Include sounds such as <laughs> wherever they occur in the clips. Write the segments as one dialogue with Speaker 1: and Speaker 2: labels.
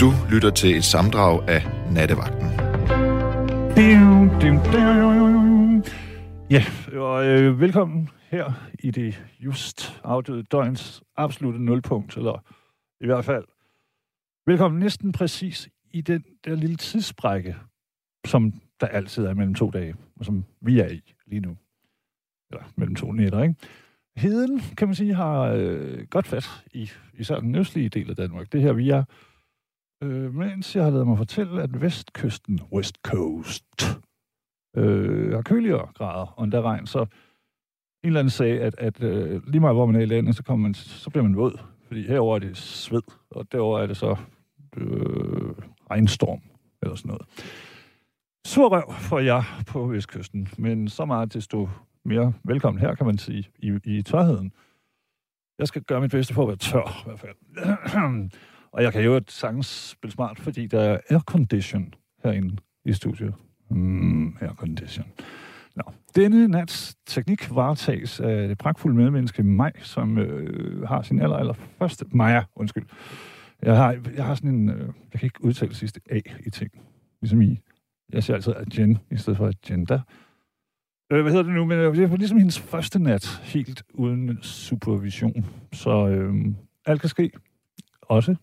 Speaker 1: Du lytter til et samdrag af Nattevagten.
Speaker 2: Ja, og øh, velkommen her i det just afdøde døgns absolute nulpunkt, eller i hvert fald velkommen næsten præcis i den der lille tidssprække, som der altid er mellem to dage, og som vi er i lige nu. Eller mellem to nætter, ikke? Heden, kan man sige, har øh, godt fat i især den østlige del af Danmark. Det her, vi er, øh, mens jeg har lavet mig fortælle, at vestkysten, West Coast, øh, har køligere grader, og endda regn, så en eller anden sagde, at, at øh, lige meget hvor man er i landet, så, kommer man, så bliver man våd, fordi herover er det sved, og derover er det så øh, regnstorm, eller sådan noget. Sur røv får jeg på Vestkysten, men så meget desto mere velkommen her, kan man sige, i, i tørheden. Jeg skal gøre mit bedste for at være tør, i hvert fald og jeg kan jo sagtens spille smart, fordi der er aircondition herinde i studiet. Mm, aircondition. Nå. Denne nats teknik varetages af det pragtfulde medmenneske Maj, som øh, har sin aller, aller første... Maja, undskyld. Jeg har, jeg har sådan en... Øh, jeg kan ikke udtale sidste A i ting. Ligesom i... Jeg siger altid agenda i stedet for agenda. Øh, hvad hedder det nu? Men øh, det er ligesom hendes første nat, helt uden supervision. Så øh, alt kan ske. Også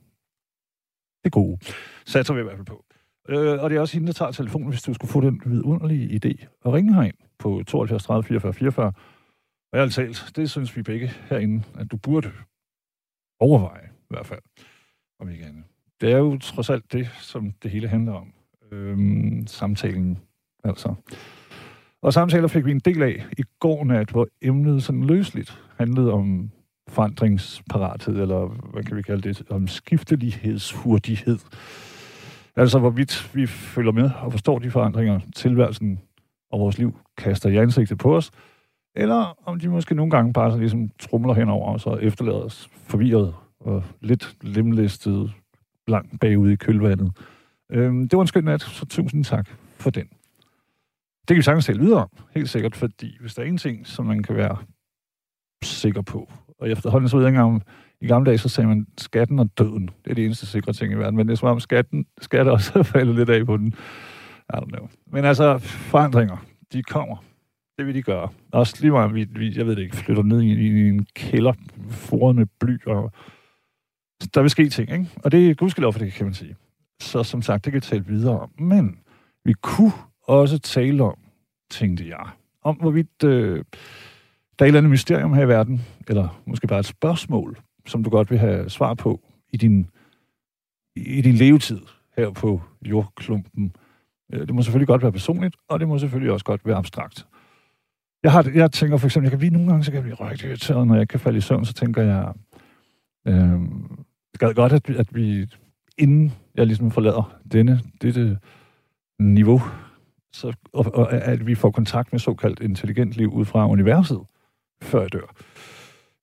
Speaker 2: det gode. Satser vi i hvert fald på. Øh, og det er også hende, der tager telefonen, hvis du skulle få den vidunderlige idé at ringe herind på 72 30 44 44. Og jeg talt, det synes vi begge herinde, at du burde overveje, i hvert fald, om ikke andet. Det er jo trods alt det, som det hele handler om. Øhm, samtalen, altså. Og samtaler fik vi en del af i går nat, hvor emnet sådan løsligt handlede om forandringsparathed, eller hvad kan vi kalde det, om skiftelighedshurtighed. Altså, hvorvidt vi følger med og forstår de forandringer, tilværelsen og vores liv kaster i ansigtet på os, eller om de måske nogle gange bare så ligesom trumler henover os og efterlader os forvirret og lidt lemlæstet langt bagud i kølvandet. Øhm, det var en skøn nat, så tusind tak for den. Det kan vi sagtens tale videre om, helt sikkert, fordi hvis der er en ting, som man kan være sikker på, og efterhånden så ved jeg ikke om, i gamle dage, så sagde man skatten og døden. Det er det eneste sikre ting i verden. Men det er som om skatten, skatter også <laughs> faldet lidt af på den. I don't know. Men altså, forandringer, de kommer. Det vil de gøre. Også lige meget, vi, vi jeg ved det ikke, flytter ned i, i en kælder, foret med bly, og der vil ske ting, ikke? Og det er gudskelov for det, kan man sige. Så som sagt, det kan vi tale videre om. Men vi kunne også tale om, tænkte jeg, om hvorvidt øh, der er et eller andet mysterium her i verden, eller måske bare et spørgsmål, som du godt vil have svar på i din, i din levetid her på jordklumpen. Øh, det må selvfølgelig godt være personligt, og det må selvfølgelig også godt være abstrakt. Jeg, har, jeg tænker for eksempel, jeg kan blive nogle gange, så kan jeg blive rigtig irriteret, når jeg kan falde i søvn, så tænker jeg, øh, det gad godt, at vi, at vi, inden jeg ligesom forlader denne, dette niveau, så, og, og, at vi får kontakt med såkaldt intelligent liv ud fra universet, før jeg dør.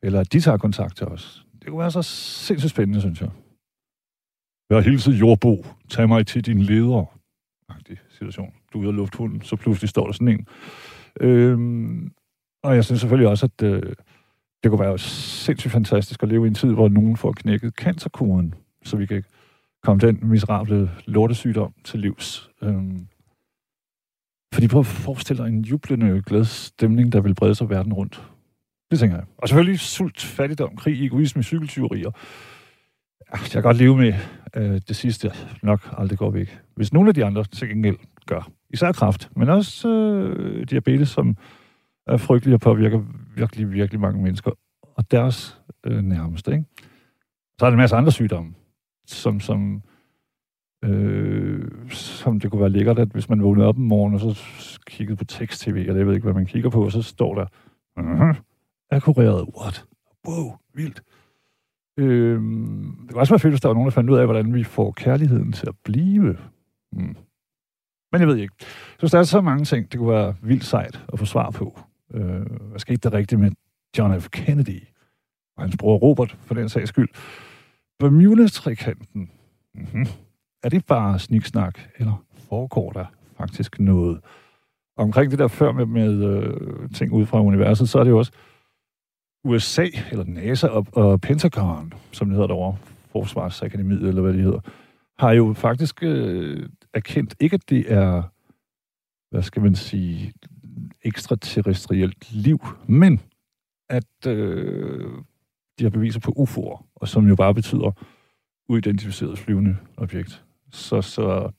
Speaker 2: Eller at de tager kontakt til os det kunne være så sindssygt spændende, synes jeg. Jeg har hilset jordbo. Tag mig til din leder. Agtig situation. Du er ude af lufthunden, så pludselig står der sådan en. Øhm, og jeg synes selvfølgelig også, at øh, det kunne være sindssygt fantastisk at leve i en tid, hvor nogen får knækket cancerkuren, så vi kan komme den miserable lortesygdom til livs. Øhm, fordi prøv at forestille dig en jublende glad stemning, der vil brede sig verden rundt. Det tænker jeg. Og selvfølgelig sult, fattigdom, krig, egoisme, cykeltyverier. Jeg kan godt leve med øh, det sidste nok aldrig går væk. Hvis nogle af de andre til gengæld gør. Især kraft, men også øh, diabetes, som er frygtelig og påvirker virkelig, virkelig mange mennesker. Og deres øh, nærmeste. Ikke? Så er der en masse andre sygdomme, som, som, øh, som det kunne være lækkert, at hvis man vågnede op om morgenen, og så kiggede på tekst-tv, eller jeg ved ikke, hvad man kigger på, og så står der, uh-huh, er kureret. What? Wow, vildt. Øhm, det var også være fedt, hvis der var nogen, der fandt ud af, hvordan vi får kærligheden til at blive. Mm. Men jeg ved ikke. Så der er så mange ting, det kunne være vildt sejt at få svar på. Øh, hvad skete der rigtigt med John F. Kennedy og hans bror Robert, for den sags skyld? Bermuda-trikanten. Mm-hmm. Er det bare sniksnak, eller foregår der faktisk noget? omkring det der før med, med øh, ting ud fra universet, så er det jo også, USA, eller NASA og, og Pentagon, som det hedder derovre, Forsvarsakademiet, eller hvad det hedder, har jo faktisk øh, erkendt, ikke at det er, hvad skal man sige, ekstraterrestrielt liv, men at øh, de har beviser på UFO'er, og som jo bare betyder uidentificeret flyvende objekt. Så, så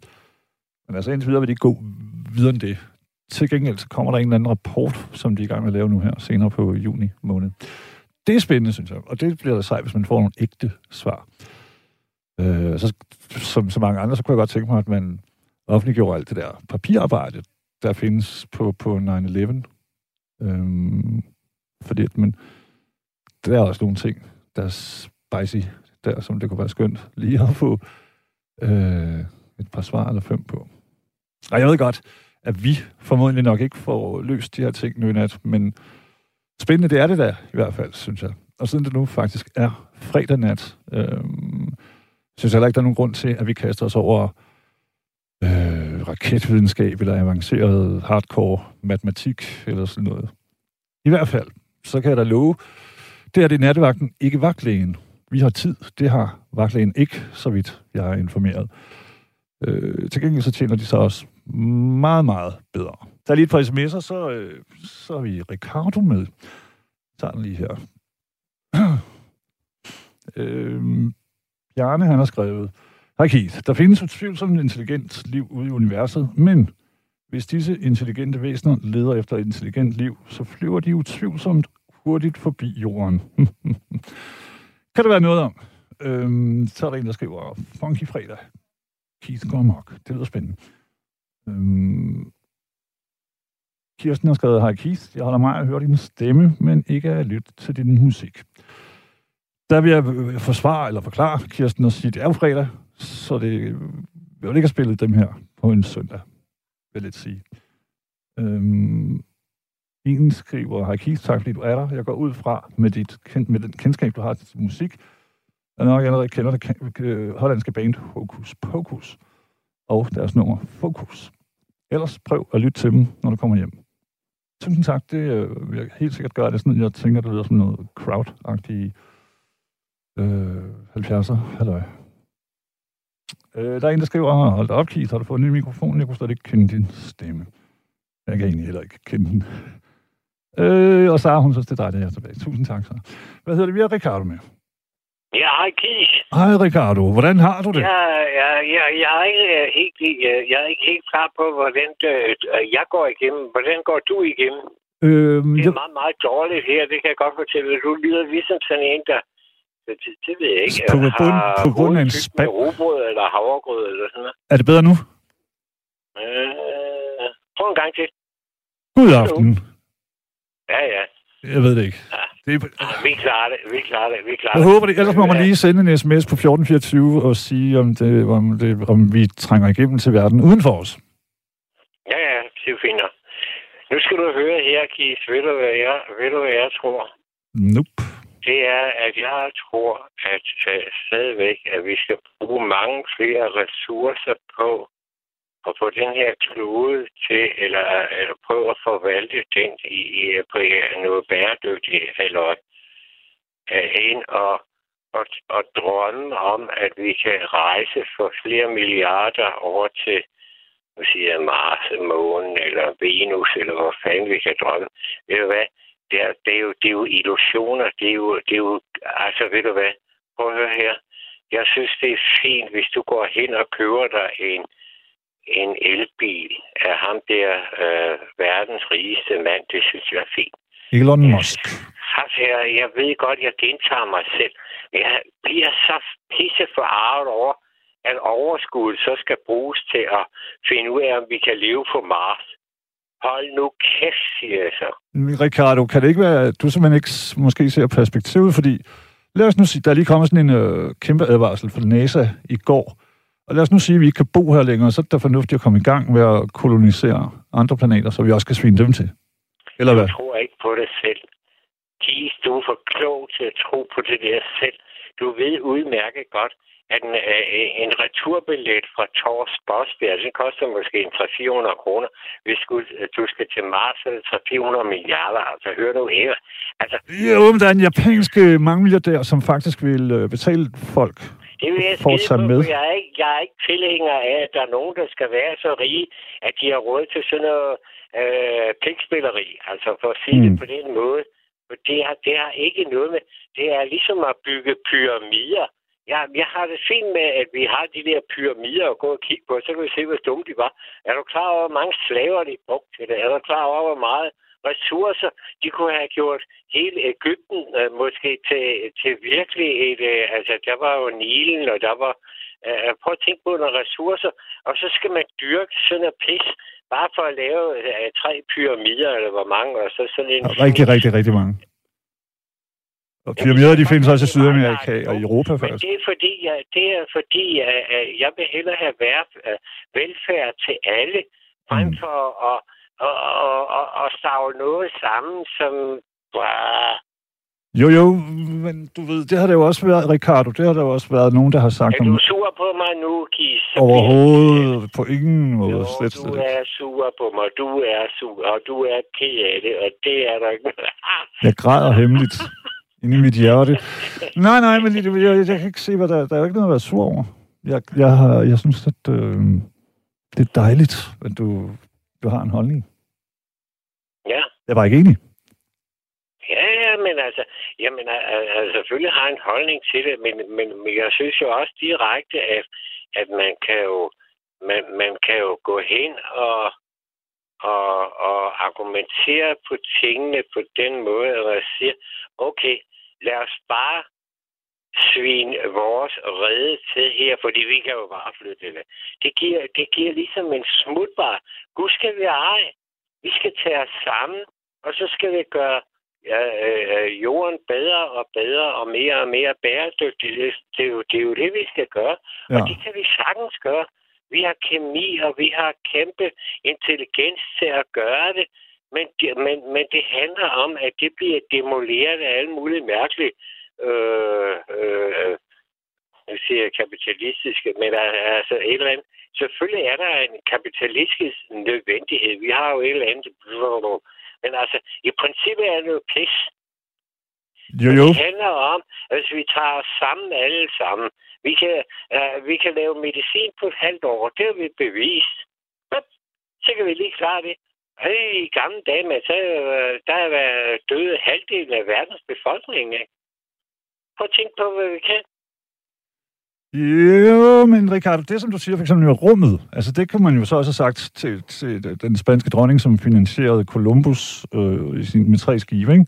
Speaker 2: men altså indtil videre vil de ikke gå videre end det. Til gengæld så kommer der en eller anden rapport, som de er i gang med at lave nu her, senere på juni måned. Det er spændende, synes jeg, og det bliver da sejt, hvis man får nogle ægte svar. Øh, så, som så mange andre, så kunne jeg godt tænke mig, at man offentliggjorde alt det der papirarbejde, der findes på, på 9-11. Øhm, fordi at men, der er også nogle ting, der er spicy der, som det kunne være skønt lige at få øh, et par svar eller fem på. Og jeg ved godt, at vi formodentlig nok ikke får løst de her ting nu i nat, men spændende det er det der i hvert fald, synes jeg. Og siden det nu faktisk er fredag nat, øh, synes jeg heller ikke, der er nogen grund til, at vi kaster os over øh, raketvidenskab eller avanceret hardcore matematik eller sådan noget. I hvert fald, så kan jeg da love, det er det nattevagten, ikke vagtlægen. Vi har tid, det har vagtlægen ikke, så vidt jeg er informeret. Øh, til gengæld så tjener de så også meget, meget bedre. Der er lige et par sms'er, så, øh, så er vi Ricardo med. Jeg tager den lige her. <clears throat> øh, Bjarne, han har skrevet, Hej Keith, der findes utvivlsomt intelligent liv ude i universet, men hvis disse intelligente væsener leder efter et intelligent liv, så flyver de utvivlsomt hurtigt forbi jorden. <laughs> kan der være noget om? Øhm, så er der en, der skriver, Funky fredag. Keith går amok. Det lyder spændende. Øhm, Kirsten har skrevet, Hej jeg holder mig at høre din stemme, men ikke at lytte til din musik. Der vil jeg øh, forsvare eller forklare Kirsten og sige, det er jo fredag, så det øh, vil ikke have spillet dem her på en søndag, vil jeg lidt sige. Øhm, en skriver, hej Keith, tak fordi du er der. Jeg går ud fra med, dit, med den kendskab, du har til musik, jeg nok allerede kender det øh, hollandske band Hokus Pokus og deres nummer Fokus. Ellers prøv at lytte til dem, når du kommer hjem. Tusind tak, det øh, vil jeg helt sikkert gøre. Det er sådan, jeg tænker, det lyder som noget crowd-agtigt øh, 70'er. Halløj. Øh, der er en, der skriver, hold da op, Keith, har du fået en ny mikrofon? Jeg kunne slet ikke kende din stemme. Jeg kan egentlig heller ikke kende den. Øh, og Sara, hun synes, hun er dejligt, at jeg er tilbage. Tusind tak så. Hvad hedder det? Vi har Ricardo med.
Speaker 3: Ja, hej Keith.
Speaker 2: Hej Ricardo, hvordan har du det?
Speaker 3: Ja, ja, ja, jeg, er ikke øh, helt, øh, jeg er ikke helt klar på, hvordan øh, jeg går igennem. Hvordan går du igennem?
Speaker 2: Øhm,
Speaker 3: Det
Speaker 2: jeg,
Speaker 3: er meget, meget dårligt her, det kan jeg godt fortælle. Du lyder ligesom sådan en, der... Det, det, ved jeg ikke.
Speaker 2: På bund- på bund af en spand.
Speaker 3: Robrød eller havregrød eller sådan noget.
Speaker 2: er det bedre nu?
Speaker 3: Øh, prøv en gang til.
Speaker 2: God aften.
Speaker 3: Ja, ja.
Speaker 2: Jeg ved det ikke. Det er,
Speaker 3: Ah, Vi klarer det, vi klarer det, vi klarer
Speaker 2: jeg
Speaker 3: det.
Speaker 2: håber det. Ellers må man lige sende en sms på 1424 og sige, om, det, om, det, om vi trænger igennem til verden uden for os.
Speaker 3: Ja, ja, det er fint. Nu skal du høre her, Keith. Ved du, hvad jeg, ved du, hvad jeg tror?
Speaker 2: Nope.
Speaker 3: det er, at jeg tror, at uh, stadigvæk, at vi skal bruge mange flere ressourcer på at få den her klode til, eller, eller prøve at forvalte den i, i på noget bæredygtigt, eller uh, ind og, og, og drømme om, at vi kan rejse for flere milliarder over til nu siger jeg Mars, Månen eller Venus, eller hvor fanden vi kan drømme. Ved du hvad? det er, det, er jo, det er jo illusioner. Det er jo, det er jo, altså ved du hvad? Prøv at høre her. Jeg synes, det er fint, hvis du går hen og køber dig en, en elbil af ham der, øh, verdens rigeste mand. Det synes jeg er fint.
Speaker 2: Elon Musk.
Speaker 3: Jeg, jeg ved godt, jeg gentager mig selv. Men jeg bliver så pisse forarvet over, at overskuddet så skal bruges til at finde ud af, om vi kan leve på Mars. Hold nu kæft, siger jeg så.
Speaker 2: Ricardo, kan det ikke være, at du simpelthen ikke måske ser perspektivet? Fordi lad os nu sige, der er lige kommet sådan en øh, kæmpe advarsel fra NASA i går. Og lad os nu sige, at vi ikke kan bo her længere, så er det da fornuftigt at komme i gang med at kolonisere andre planeter, så vi også kan svine dem til. Eller hvad?
Speaker 3: Jeg tror ikke på det selv. Gies, du er for klog til at tro på det der selv. Du ved udmærket godt, at en, øh, en returbillet fra Tors Bosbjerg, den koster måske en 300-400 kroner. Hvis du, du skal til Mars, så er det 300 milliarder. Altså, hør du ikke? Altså,
Speaker 2: Jo, men der er en japansk øh, mange milliardær, som faktisk vil øh, betale folk
Speaker 3: Det vil jeg skide på,
Speaker 2: med.
Speaker 3: jeg er, ikke, jeg er ikke tilhænger af, at der er nogen, der skal være så rige, at de har råd til sådan noget øh, pligtspilleri. Altså for at sige mm. Det på den måde. For det har, det har ikke noget med... Det er ligesom at bygge pyramider. Jeg, jeg har det fint med, at vi har de der pyramider at gå og kigge på, så kan vi se, hvor dumme de var. Er du klar over, hvor mange slaver de brugte til det? Er du klar over, hvor meget ressourcer de kunne have gjort hele Ægypten øh, måske til, til virkelig et... Øh, altså, der var jo Nilen, og der var... Øh, prøv at tænke på nogle ressourcer, og så skal man dyrke sådan noget pis, bare for at lave øh, tre pyramider, eller hvor mange, og så sådan en...
Speaker 2: Rigtig, rigtig, rigtig mange. Og pyramider, de findes også i Sydamerika og i Europa
Speaker 3: Men
Speaker 2: faktisk.
Speaker 3: det er fordi, jeg, det er fordi jeg, jeg vil hellere have øh, velfærd til alle, frem
Speaker 2: Mm.
Speaker 3: for at, at, at, at, at stavle noget sammen, som bare...
Speaker 2: Jo, jo, men du ved, det har det jo også været, Ricardo, det har der jo også været nogen, der har sagt
Speaker 3: Er
Speaker 2: om
Speaker 3: du sur på mig nu? Så
Speaker 2: overhovedet på ingen måde.
Speaker 3: Jo,
Speaker 2: Slet,
Speaker 3: du er sur på mig, du er sur, og du er ked af det, og det er der ikke
Speaker 2: Jeg græder hemmeligt inde i mit hjerte. Nej, nej, men jeg, jeg, jeg kan ikke se, hvad der, der er jo ikke noget at være sur over. Jeg, jeg, har, jeg synes, at øh, det er dejligt, at du, du har en holdning.
Speaker 3: Ja.
Speaker 2: Jeg var ikke enig.
Speaker 3: Ja, ja, men altså, jamen, al- altså, selvfølgelig har en holdning til det, men, men, men jeg synes jo også direkte, at, at man kan jo, man, man kan jo gå hen og, og, og argumentere på tingene på den måde, at man siger, okay, lad os bare svine vores rede til her, fordi vi kan jo bare flytte det. Det giver, det giver ligesom en smutbar. Gud skal vi ej. Vi skal tage os sammen, og så skal vi gøre ja, øh, jorden bedre og bedre og mere og mere bæredygtig. Det, det, er jo, det er jo det, vi skal gøre. Ja. Og det kan vi sagtens gøre. Vi har kemi, og vi har kæmpe intelligens til at gøre det. Men, men, men det handler om, at det bliver demoleret af alle mulige mærkelige øh, øh, jeg siger kapitalistiske, men der er altså et eller andet. Selvfølgelig er der en kapitalistisk nødvendighed. Vi har jo et eller andet. Men altså, i princippet er det jo pis.
Speaker 2: Jo, jo.
Speaker 3: Det handler om, at hvis vi tager os sammen alle sammen, vi kan, uh, vi kan lave medicin på et halvt år. Det har vi bevist. Så kan vi lige klare det. Hey, I gamle dage, men så, øh, der er været døde halvdelen af verdens befolkning. Ikke? Prøv at tænke på, hvad vi kan.
Speaker 2: Jo, men Ricardo, det som du siger for eksempel med rummet, altså det kunne man jo så også have sagt til, til den spanske dronning, som finansierede Columbus øh, i sin, med tre skive, ikke?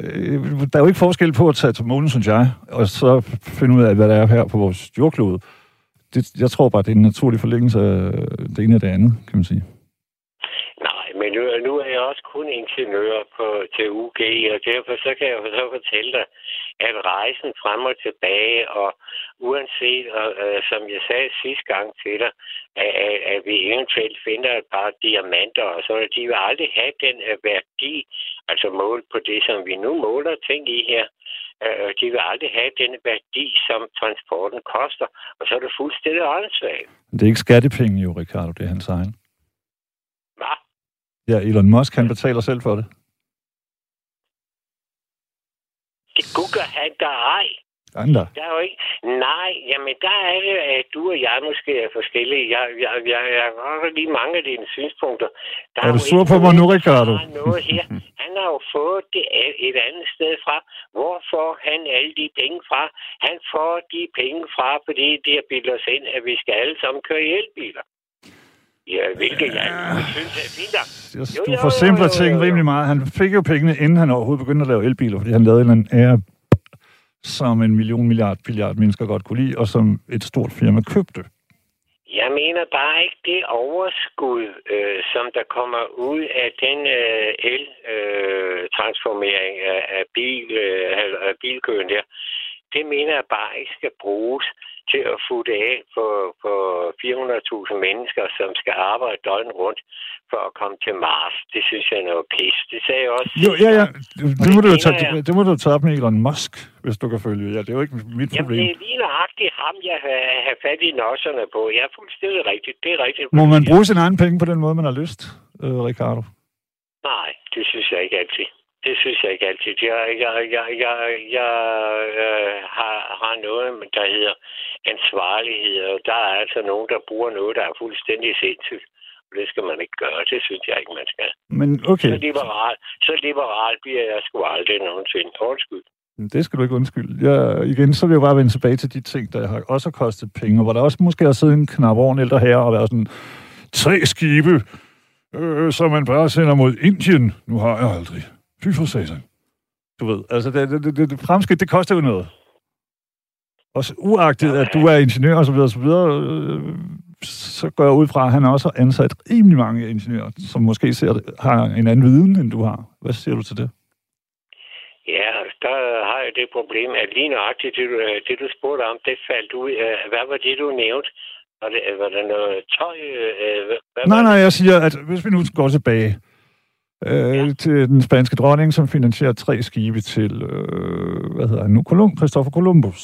Speaker 2: Øh, der er jo ikke forskel på at tage til månen, synes jeg, og så finde ud af, hvad der er her på vores jordklode. Det, jeg tror bare, det er en naturlig forlængelse af det ene og det andet, kan man sige.
Speaker 3: Men nu, nu er jeg også kun ingeniør på, til UG, og derfor så kan jeg så fortælle dig, at rejsen frem og tilbage, og uanset, og, øh, som jeg sagde sidste gang til dig, at, at, at vi eventuelt finder et par diamanter, og så de vil aldrig have den øh, værdi, altså målt på det, som vi nu måler ting i her, øh, de vil aldrig have den værdi, som transporten koster, og så er det fuldstændig åndssvagt.
Speaker 2: Det er ikke skattepenge jo, Ricardo, det er hans egen. Ja, Elon Musk, han betaler selv for det.
Speaker 3: Det gugger han der ej.
Speaker 2: Andre.
Speaker 3: Der er jo ikke... Nej, jamen der er det, at du og jeg måske er forskellige. Jeg, jeg, jeg, jeg har godt lige mange af dine synspunkter. Der
Speaker 2: Er du
Speaker 3: jo
Speaker 2: sur på mig nu, Ricardo?
Speaker 3: Noget her. <laughs> Han har jo fået det et andet sted fra. Hvor får han alle de penge fra? Han får de penge fra, fordi det har bildet os ind, at vi skal alle sammen køre i elbiler. Ja, hvilket jeg synes er fint Jo,
Speaker 2: du forsimpler
Speaker 3: jo, jo,
Speaker 2: ting rimelig meget. Han fik jo pengene, inden han overhovedet begyndte at lave elbiler, fordi han lavede en eller anden ære, som en million milliard, milliard mennesker godt kunne lide, og som et stort firma købte.
Speaker 3: Jeg mener bare ikke det overskud, øh, som der kommer ud af den øh, el-transformering øh, af, af, bil, øh, af- af bilkøen der. Det mener jeg bare ikke skal bruges til at futte af på, på 400.000 mennesker, som skal arbejde døgnet rundt for at komme til Mars. Det synes jeg er noget pis. Det sagde jeg også.
Speaker 2: Jo, ja, ja. Det, det, må
Speaker 3: det
Speaker 2: du tage,
Speaker 3: jeg.
Speaker 2: det, det må du tage op med Elon Musk, hvis du kan følge. Ja, det er jo ikke mit
Speaker 3: Jamen,
Speaker 2: problem.
Speaker 3: det er lige nøjagtigt ham, jeg har, har fat i nosserne på. Jeg er fuldstændig rigtigt. Det er rigtigt.
Speaker 2: Må man bruge sin egen penge på den måde, man har lyst, øh, Ricardo?
Speaker 3: Nej, det synes jeg ikke altid. Det synes jeg ikke altid. Jeg, jeg, jeg, jeg, jeg øh, har har noget, der hedder ansvarlighed, og der er altså nogen, der bruger noget, der er fuldstændig sindssygt. Og det skal man ikke gøre. Det synes jeg ikke, man skal.
Speaker 2: Men okay.
Speaker 3: Så liberal, så liberal bliver jeg sgu aldrig nogensinde. Undskyld.
Speaker 2: Det skal du ikke undskylde. Jeg, igen, så vil jeg bare vende tilbage til de ting, der har også kostet penge, hvor der også måske har siddet en knap over en ældre herre og været sådan, tre skibe, øh, som man bare sender mod Indien. Nu har jeg aldrig. Fy for satan. Du ved, altså det, det, det, det fremskridt, det koster jo noget. Også uagtet, at du er ingeniør og så videre, og så videre, øh, så går jeg ud fra, at han også har ansat rimelig mange ingeniører, som måske ser, har en anden viden, end du har. Hvad siger du til det?
Speaker 3: Ja, der har jeg det problem, at lige nøjagtigt det, du- det, du spurgte om, det faldt ud. Øh, Hvad var det, du nævnte? Var det, var det noget tøj? øh, Hvad
Speaker 2: Nej, nej, jeg siger, at hvis vi nu går tilbage øh, ja. til den spanske dronning, som finansierer tre skibe til, øh, hvad hedder han nu, Colum, Christopher Columbus,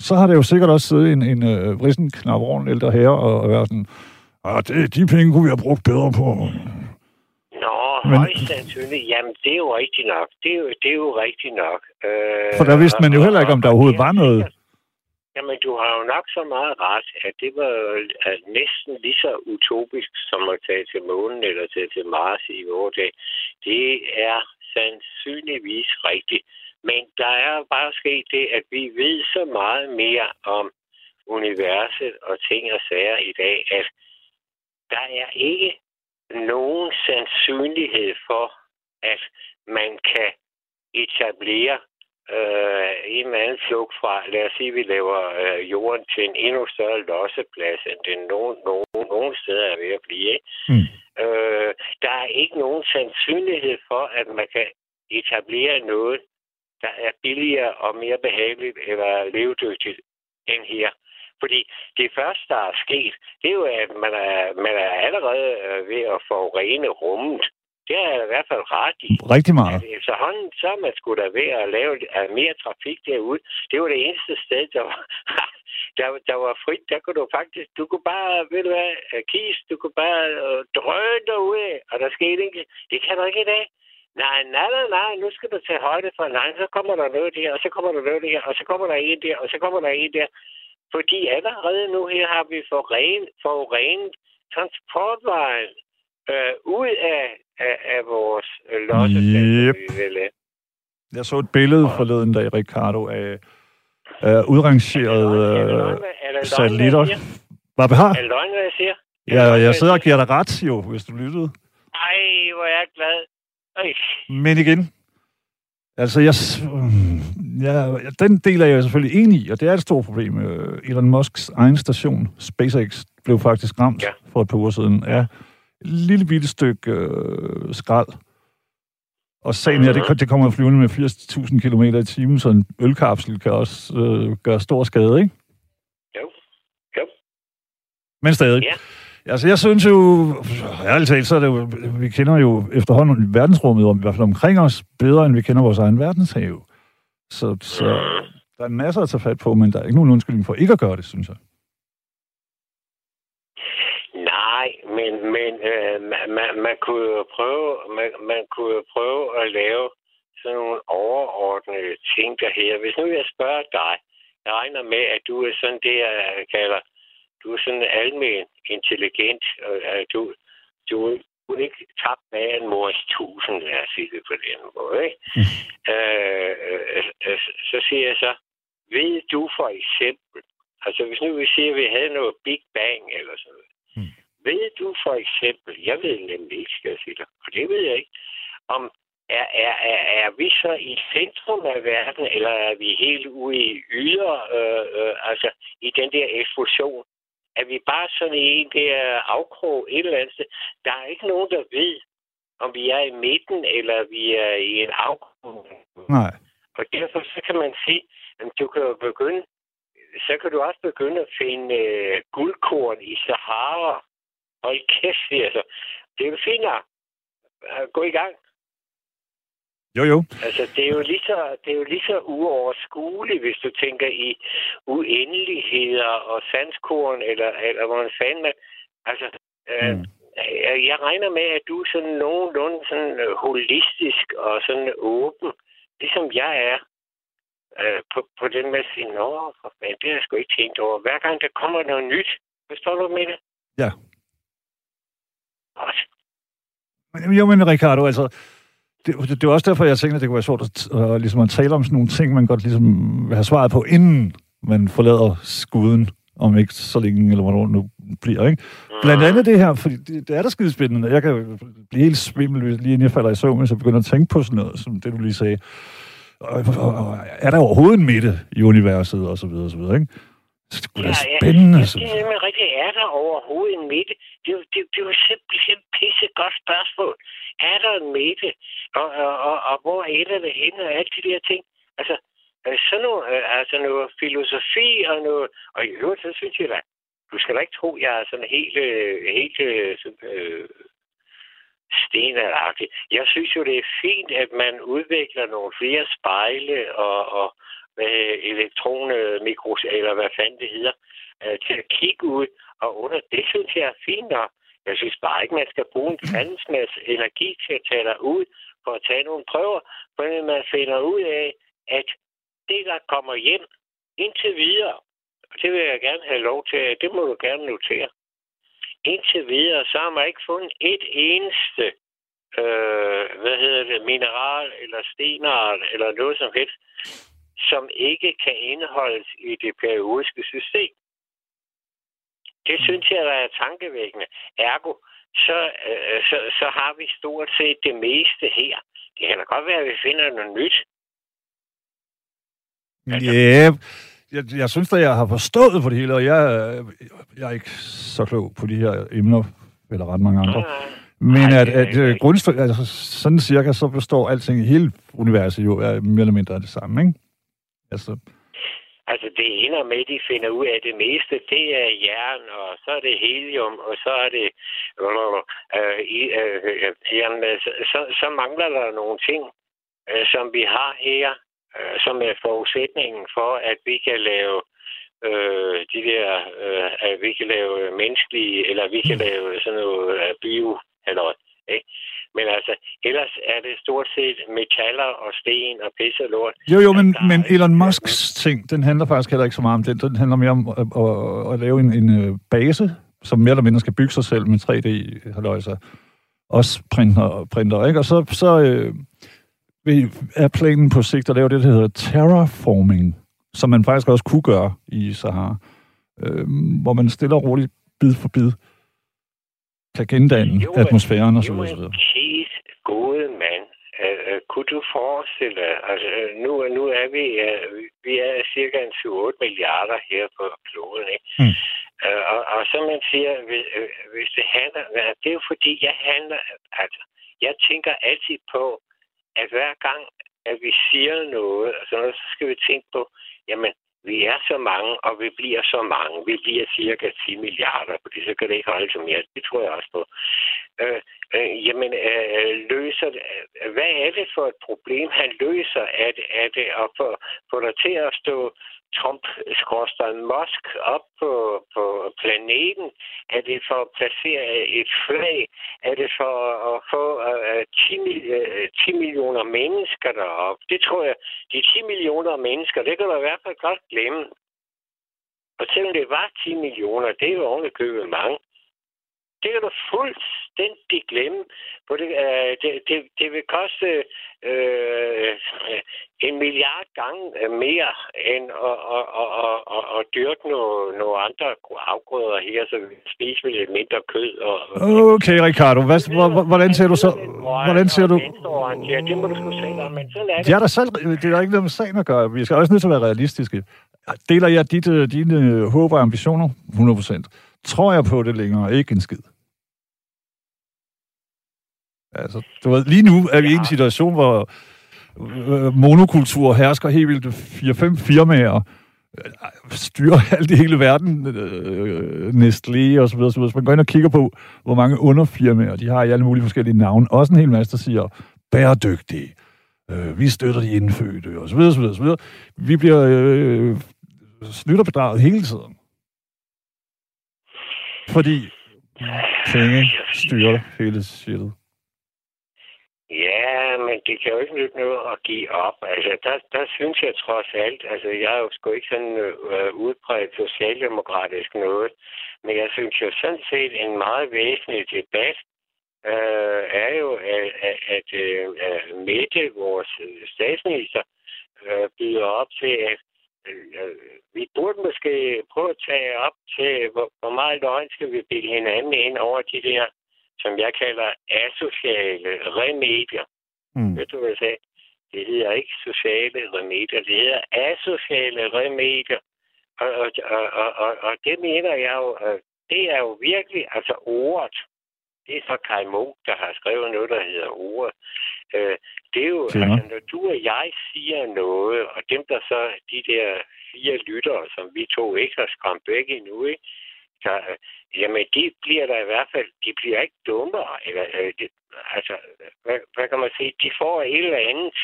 Speaker 2: så har det jo sikkert også siddet en, en øh, vrisen knap over en ældre herre og, og været sådan, ah, det, de penge kunne vi have brugt bedre på.
Speaker 3: Nå,
Speaker 2: Men-
Speaker 3: højst sandsynligt. Jamen, det er jo rigtigt nok. Det er jo, det er jo rigtigt nok. Øh,
Speaker 2: For der vidste man jo heller ikke, om der overhovedet var noget.
Speaker 3: Jamen, du har jo nok så meget ret, at det var jo øh, næsten lige så utopisk som at tage til månen eller tage til Mars i vores dag. Det er sandsynligvis rigtigt. Men der er bare sket det, at vi ved så meget mere om universet og ting og sager i dag, at der er ikke nogen sandsynlighed for, at man kan etablere øh, en eller anden flugt fra, lad os sige, at vi laver øh, jorden til en endnu større losseplads, end den nogen, nogen, nogen steder er ved at blive. Ikke?
Speaker 2: Mm.
Speaker 3: Øh, der er ikke nogen sandsynlighed for, at man kan etablere noget, der er billigere og mere behageligt eller levedygtigt end her. Fordi det første, der er sket, det er jo, at man er, man er allerede øh, ved at forurene rummet. Det er i hvert fald ret i.
Speaker 2: Rigtig meget.
Speaker 3: Altså, efterhånden, så er man skulle da ved at lave uh, mere trafik derude. Det var det eneste sted, der var, <laughs> der, der var frit. Der kunne du faktisk, du kunne bare, ved du hvad, uh, kis, du kunne bare uh, drøne derude, og der skete ikke. Det kan du ikke i dag. Nej, nej, nej, nej, nu skal du tage højde for, nej, så kommer der noget der, og så kommer der noget der, og så kommer der en der, og så kommer der en der. Fordi allerede nu her har vi forurenet, forurenet transportvejen øh, ud af, af, af vores øh, lossepladser,
Speaker 2: Yep.
Speaker 3: vi vil have.
Speaker 2: Jeg så et billede forleden dag, Ricardo, af, af udrangerede
Speaker 3: Er
Speaker 2: øh,
Speaker 3: er
Speaker 2: satellitter. Hvad behar?
Speaker 3: Er det løgn, hvad jeg siger? Er
Speaker 2: Ja, jeg sidder og giver dig ret, jo, hvis du lyttede.
Speaker 3: Ej, hvor er jeg glad. Ej.
Speaker 2: Men igen, altså, jeg, mm, ja, den del er jeg selvfølgelig enig i, og det er et stort problem. Øh, Elon Musks egen station, SpaceX, blev faktisk ramt
Speaker 3: Ja.
Speaker 2: for et par uger siden af et lille bitte stykke øh, skrald. Og sagen her, det, det kommer flyvende med 80.000 km i timen, så en ølkapsel kan også øh, gøre stor skade, ikke?
Speaker 3: Jo. Jo.
Speaker 2: Men stadig.
Speaker 3: Ja.
Speaker 2: Altså, jeg synes jo, ærligt talt, så er det jo, vi kender jo efterhånden verdensrummet, om, i hvert fald omkring os, bedre, end vi kender vores egen verdenshave. Så, så der er masser at tage fat på, men der er ikke nogen undskyldning for ikke at gøre det, synes jeg.
Speaker 3: Nej, men, men øh, man, man, man, kunne jo prøve, man, man kunne jo prøve at lave sådan nogle overordnede ting der her. Hvis nu jeg spørger dig, jeg regner med, at du er sådan det, jeg kalder, du er sådan almen intelligent, og du, du, er ikke tabt med en mors tusind, lad os sige det på den måde. Ikke? Øh, øh, øh, så siger jeg så, ved du for eksempel, altså hvis nu vi siger, at vi havde noget Big Bang eller sådan noget, ved du for eksempel, jeg ved nemlig ikke, skal jeg sige dig, og det ved jeg ikke, om er, er, er, er vi så i centrum af verden, eller er vi helt ude i yder, øh, øh, altså i den der eksplosion? Er vi bare sådan i en der afkrog et eller andet sted? Der er ikke nogen, der ved, om vi er i midten, eller vi er i en afkrog.
Speaker 2: Nej.
Speaker 3: Og derfor så kan man sige, at du kan jo begynde, så kan du også begynde at finde øh, guldkorn i Sahara. Hold kæft, siger jeg så. Det er jo fint nok. Øh, Gå i gang.
Speaker 2: Jo, jo.
Speaker 3: Altså, det er jo lige så, det er jo lige så uoverskueligt, hvis du tænker i uendeligheder og sandskorn, eller, eller hvordan fanden man... Altså, øh,
Speaker 2: Mm.
Speaker 3: jeg, jeg regner med, at du er sådan nogenlunde sådan øh, holistisk og sådan åben, ligesom jeg er. øh, på, på den med sin nå, men det har jeg sgu ikke tænkt over. Hver gang der kommer noget nyt, forstår du med det?
Speaker 2: Ja.
Speaker 3: Godt.
Speaker 2: Men, jo, men Ricardo, altså, det, det, det var også derfor, jeg tænkte, at det kunne være sjovt at, uh, ligesom at tale om sådan nogle ting, man godt ligesom vil have svaret på, inden man forlader skuden, om ikke så længe, eller hvornår nu bliver, ikke? Blandt andet det her, fordi det, det er da skide spændende. Jeg kan blive helt svimmel, lige inden jeg falder i søvn, hvis jeg begynder at tænke på sådan noget, som det du lige sagde. Og, og, og er der overhovedet en midte i universet, og så videre, og så videre, ikke? Så det være spændende.
Speaker 3: Ja,
Speaker 2: jeg.
Speaker 3: er nemlig rigtigt. Er der overhovedet en midte? Det, er det, det er jo simpelthen pisse godt spørgsmål. Er der en midte? Og, og, og, og hvor ender det henne? Og alle de der ting. Altså, øh, sådan noget, øh, altså noget filosofi og noget... Og i øvrigt, så synes jeg da, du skal da ikke tro, jeg er sådan helt, øh, helt sådan, øh, stenalagtig. Jeg synes jo, det er fint, at man udvikler nogle flere spejle og, og øh, elektronmikros, eller hvad fanden det hedder, øh, til at kigge ud. Og under det synes jeg er fint nok. Jeg synes bare ikke, man skal bruge en fandens masse energi til at tage dig ud for at tage nogle prøver, for man finder ud af, at det, der kommer hjem indtil videre, og det vil jeg gerne have lov til, det må du gerne notere. Indtil videre, så har man ikke fundet et eneste øh, hvad hedder det, mineral eller stenart eller noget som helst, som ikke kan indeholdes i det periodiske system. Det synes jeg, der er tankevækkende. Ergo, så, øh, så, så har vi stort set det meste her. Det kan da godt være, at vi finder noget nyt.
Speaker 2: Ja, jeg, jeg synes da, jeg har forstået på det hele, og jeg, øh, jeg er ikke så klog på de her emner, eller ret mange andre. Men at, at
Speaker 3: ikke
Speaker 2: øh, grundstø, altså, sådan cirka, så består alting i hele universet jo af mere eller mindre af det samme, ikke? Altså,
Speaker 3: Altså, det ender med, at de finder ud af det meste. Det er jern, og så er det helium, og så er det... Øh, i, øh, øh, jamen, så, så, så mangler der nogle ting, øh, som vi har her, øh, som er forudsætningen for, at vi kan lave øh, de der, øh, at vi kan lave menneskelige, eller vi kan lave sådan noget øh, bio, eller ikke? Men altså, ellers er det stort set metaller og sten og pisse og lort.
Speaker 2: jo, jo, men, men Elon Musks ting, den handler faktisk heller ikke så meget om den. Den handler mere om at, at, at lave en, en øh, base, som mere eller mindre skal bygge sig selv med 3D-haløjser. Også printer, printer, ikke? Og så, så øh, er planen på sigt at lave det, der hedder terraforming, som man faktisk også kunne gøre i Sahara, øh, hvor man stille og roligt, bid for bid, kan gendanne atmosfæren og så
Speaker 3: Jo,
Speaker 2: videre. så
Speaker 3: en
Speaker 2: videre.
Speaker 3: kæs gode mand. Uh, uh, kunne du forestille dig, altså øh, nu, nu er vi, uh, vi er cirka en 7-8 milliarder her på kloden, ikke?
Speaker 2: Mm.
Speaker 3: Uh, og, og som man siger, hvis, uh, hvis det handler, det er jo fordi, jeg handler, altså, jeg tænker altid på, at hver gang, at vi siger noget, altså noget, så skal vi tænke på, jamen, vi er så mange, og vi bliver så mange. Vi bliver cirka 10 milliarder, fordi så kan det ikke holde til mere. Det tror jeg også på. Øh, øh, jamen, øh, løser det, øh, hvad er det for et problem, han løser? Er det, er det at få, få dig til at stå Trump skorsteren Musk op på, på planeten? Er det for at placere et flag? Er det for at få uh, 10, uh, 10 millioner mennesker derop? Det tror jeg, de 10 millioner mennesker, det kan du i hvert fald godt glemme. Og selvom det var 10 millioner, det er jo ovenikøbet mange. Det kan du fuldstændig glemme. For det, øh, det, det, det vil koste øh, en milliard gange øh, mere end at, at, at, at, at, at dyrke nogle, nogle andre afgrøder her, så vi spiser lidt mindre kød. Og,
Speaker 2: Okay, Ricardo, hvad, hvor, hvor- hvordan ser du så... Hvordan ser du...
Speaker 3: Ja, det må du sgu selv om, men sådan er det.
Speaker 2: Ja, der selv, det er der ikke noget med sagen at gøre. Vi skal også nødt til at være realistiske. Deler jeg dit, øh, dine øh, håb og ambitioner? 100%. Tror jeg på det længere? Ikke en skid. Altså, du ved, lige nu er vi i en situation, hvor øh, monokultur hersker helt vildt. 4-5 firmaer øh, styrer <laughs> alt i hele verden. Øh, Nestlé og så videre, så videre. Hvis man går ind og kigger på, hvor mange underfirmaer de har i alle mulige forskellige navne. Også en hel masse, der siger bæredygtig. Øh, vi støtter de indfødte, og så videre, så videre, så videre. Vi bliver øh, snydt og bedraget hele tiden. Fordi penge styrer hele shitet.
Speaker 3: Ja, men det kan jo ikke nytte noget at give op. Altså, der, der synes jeg trods alt, altså jeg er jo sgu ikke sådan øh, udbredt socialdemokratisk noget, men jeg synes jo sådan set en meget væsentlig debat øh, er jo, at, at, at øh, Mette, vores statsminister, øh, byder op til, at vi burde måske prøve at tage op til, hvor, hvor meget løgn skal vi bilde hinanden ind over de der som jeg kalder asociale remedier. Mm. Ved du, hvad jeg sagde? Det hedder ikke sociale remedier, det hedder asociale remedier. Og, og, og, og, og det mener jeg jo, det er jo virkelig, altså ordet, det er så Kai Mo, der har skrevet noget, der hedder ordet. Øh, det er jo, ja. altså, når du og jeg siger noget, og dem der så, de der fire lyttere, som vi to ikke har skræmt væk endnu, ikke? Så, øh, jamen, de bliver der i hvert fald, de bliver ikke dummere. Eller, øh, det, altså, hvad, hvad kan man sige? De får et eller andet.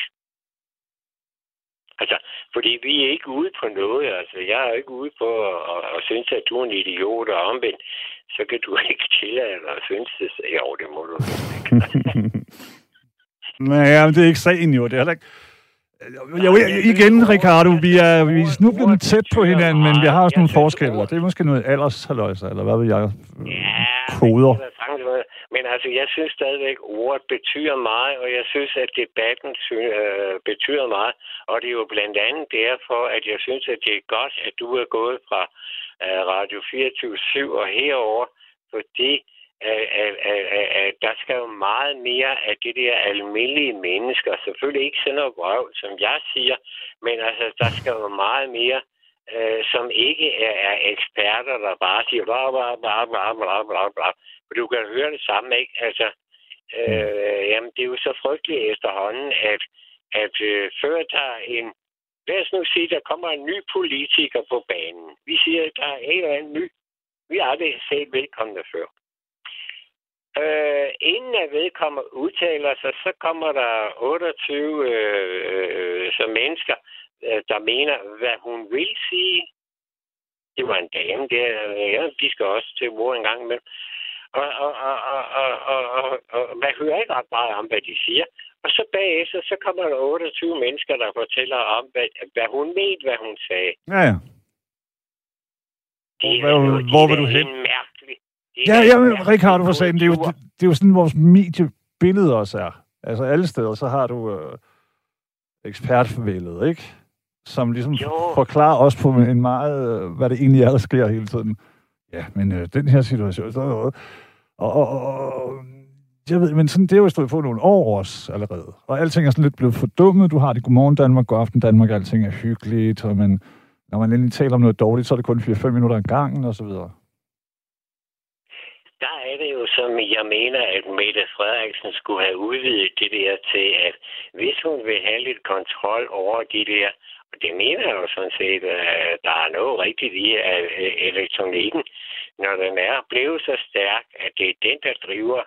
Speaker 3: Altså, fordi vi er ikke ude på noget. Altså, jeg er ikke ude på at, at, at synes, at du er en idiot og omvendt. Så kan du <laughs> ikke tillade dig at synes det. Jo, det må du ikke. <laughs>
Speaker 2: Nej, men det er ikke sagen jo. Det er heller ikke... Jo, igen, Ricardo, vi er, vi blevet tæt på hinanden, men vi har også nogle forskelle. Det er måske noget aldershaløjser, eller hvad ved jeg? Koder.
Speaker 3: Men altså, jeg synes stadigvæk, at ordet betyder meget, og jeg synes, at debatten øh, betyder meget. Og det er jo blandt andet derfor, at jeg synes, at det er godt, at du er gået fra øh, Radio 24 og herover, fordi øh, øh, øh, øh, øh, der skal jo meget mere af det der almindelige mennesker. Selvfølgelig ikke sådan noget røv, som jeg siger, men altså, der skal jo meget mere, øh, som ikke er, er eksperter, der bare siger bla bla bla bla bla bla bla. Du kan høre det samme, ikke? Altså, øh, jamen, det er jo så frygteligt efterhånden, at, at øh, før der en lad os nu sige, der kommer en ny politiker på banen. Vi siger, at der er en eller anden ny. Vi har aldrig set velkomne før. Øh, inden at vedkommende udtaler sig, så kommer der 28 øh, øh som mennesker, øh, der mener, hvad hun vil sige. Det var en dame, der, ja, de skal også til mor en gang imellem. Og, og, og, og, og, og, og, og man hører ikke ret meget om, hvad de siger. Og så bagefter, så kommer der 28 mennesker, der fortæller om, hvad, hvad hun mente, hvad hun sagde.
Speaker 2: Ja, ja.
Speaker 3: Det
Speaker 2: hvor,
Speaker 3: er jo,
Speaker 2: hvor vil du hen?
Speaker 3: Mærkeligt.
Speaker 2: Ja, ja, men Ricardo for sagen, det er, jo, det, det er jo sådan, vores mediebillede også er. Altså alle steder, så har du øh, ekspertvældet, ikke? Som ligesom jo. forklarer os på en meget, øh, hvad det egentlig er, der sker hele tiden. Ja, men øh, den her situation, så og, og, og, jeg ved, men sådan, det har jo stået på nogle år også allerede. Og alting er sådan lidt blevet fordummet. Du har det Godmorgen Danmark, Godaften Danmark, alting er hyggeligt, og man, når man endelig taler om noget dårligt, så er det kun 4-5 minutter ad gangen, og så videre
Speaker 3: der er det jo, som jeg mener, at Mette Frederiksen skulle have udvidet det der til, at hvis hun vil have lidt kontrol over de der, det mener jeg jo sådan set, at der er noget rigtigt i at øh, elektronikken, når den er blevet så stærk, at det er den, der driver,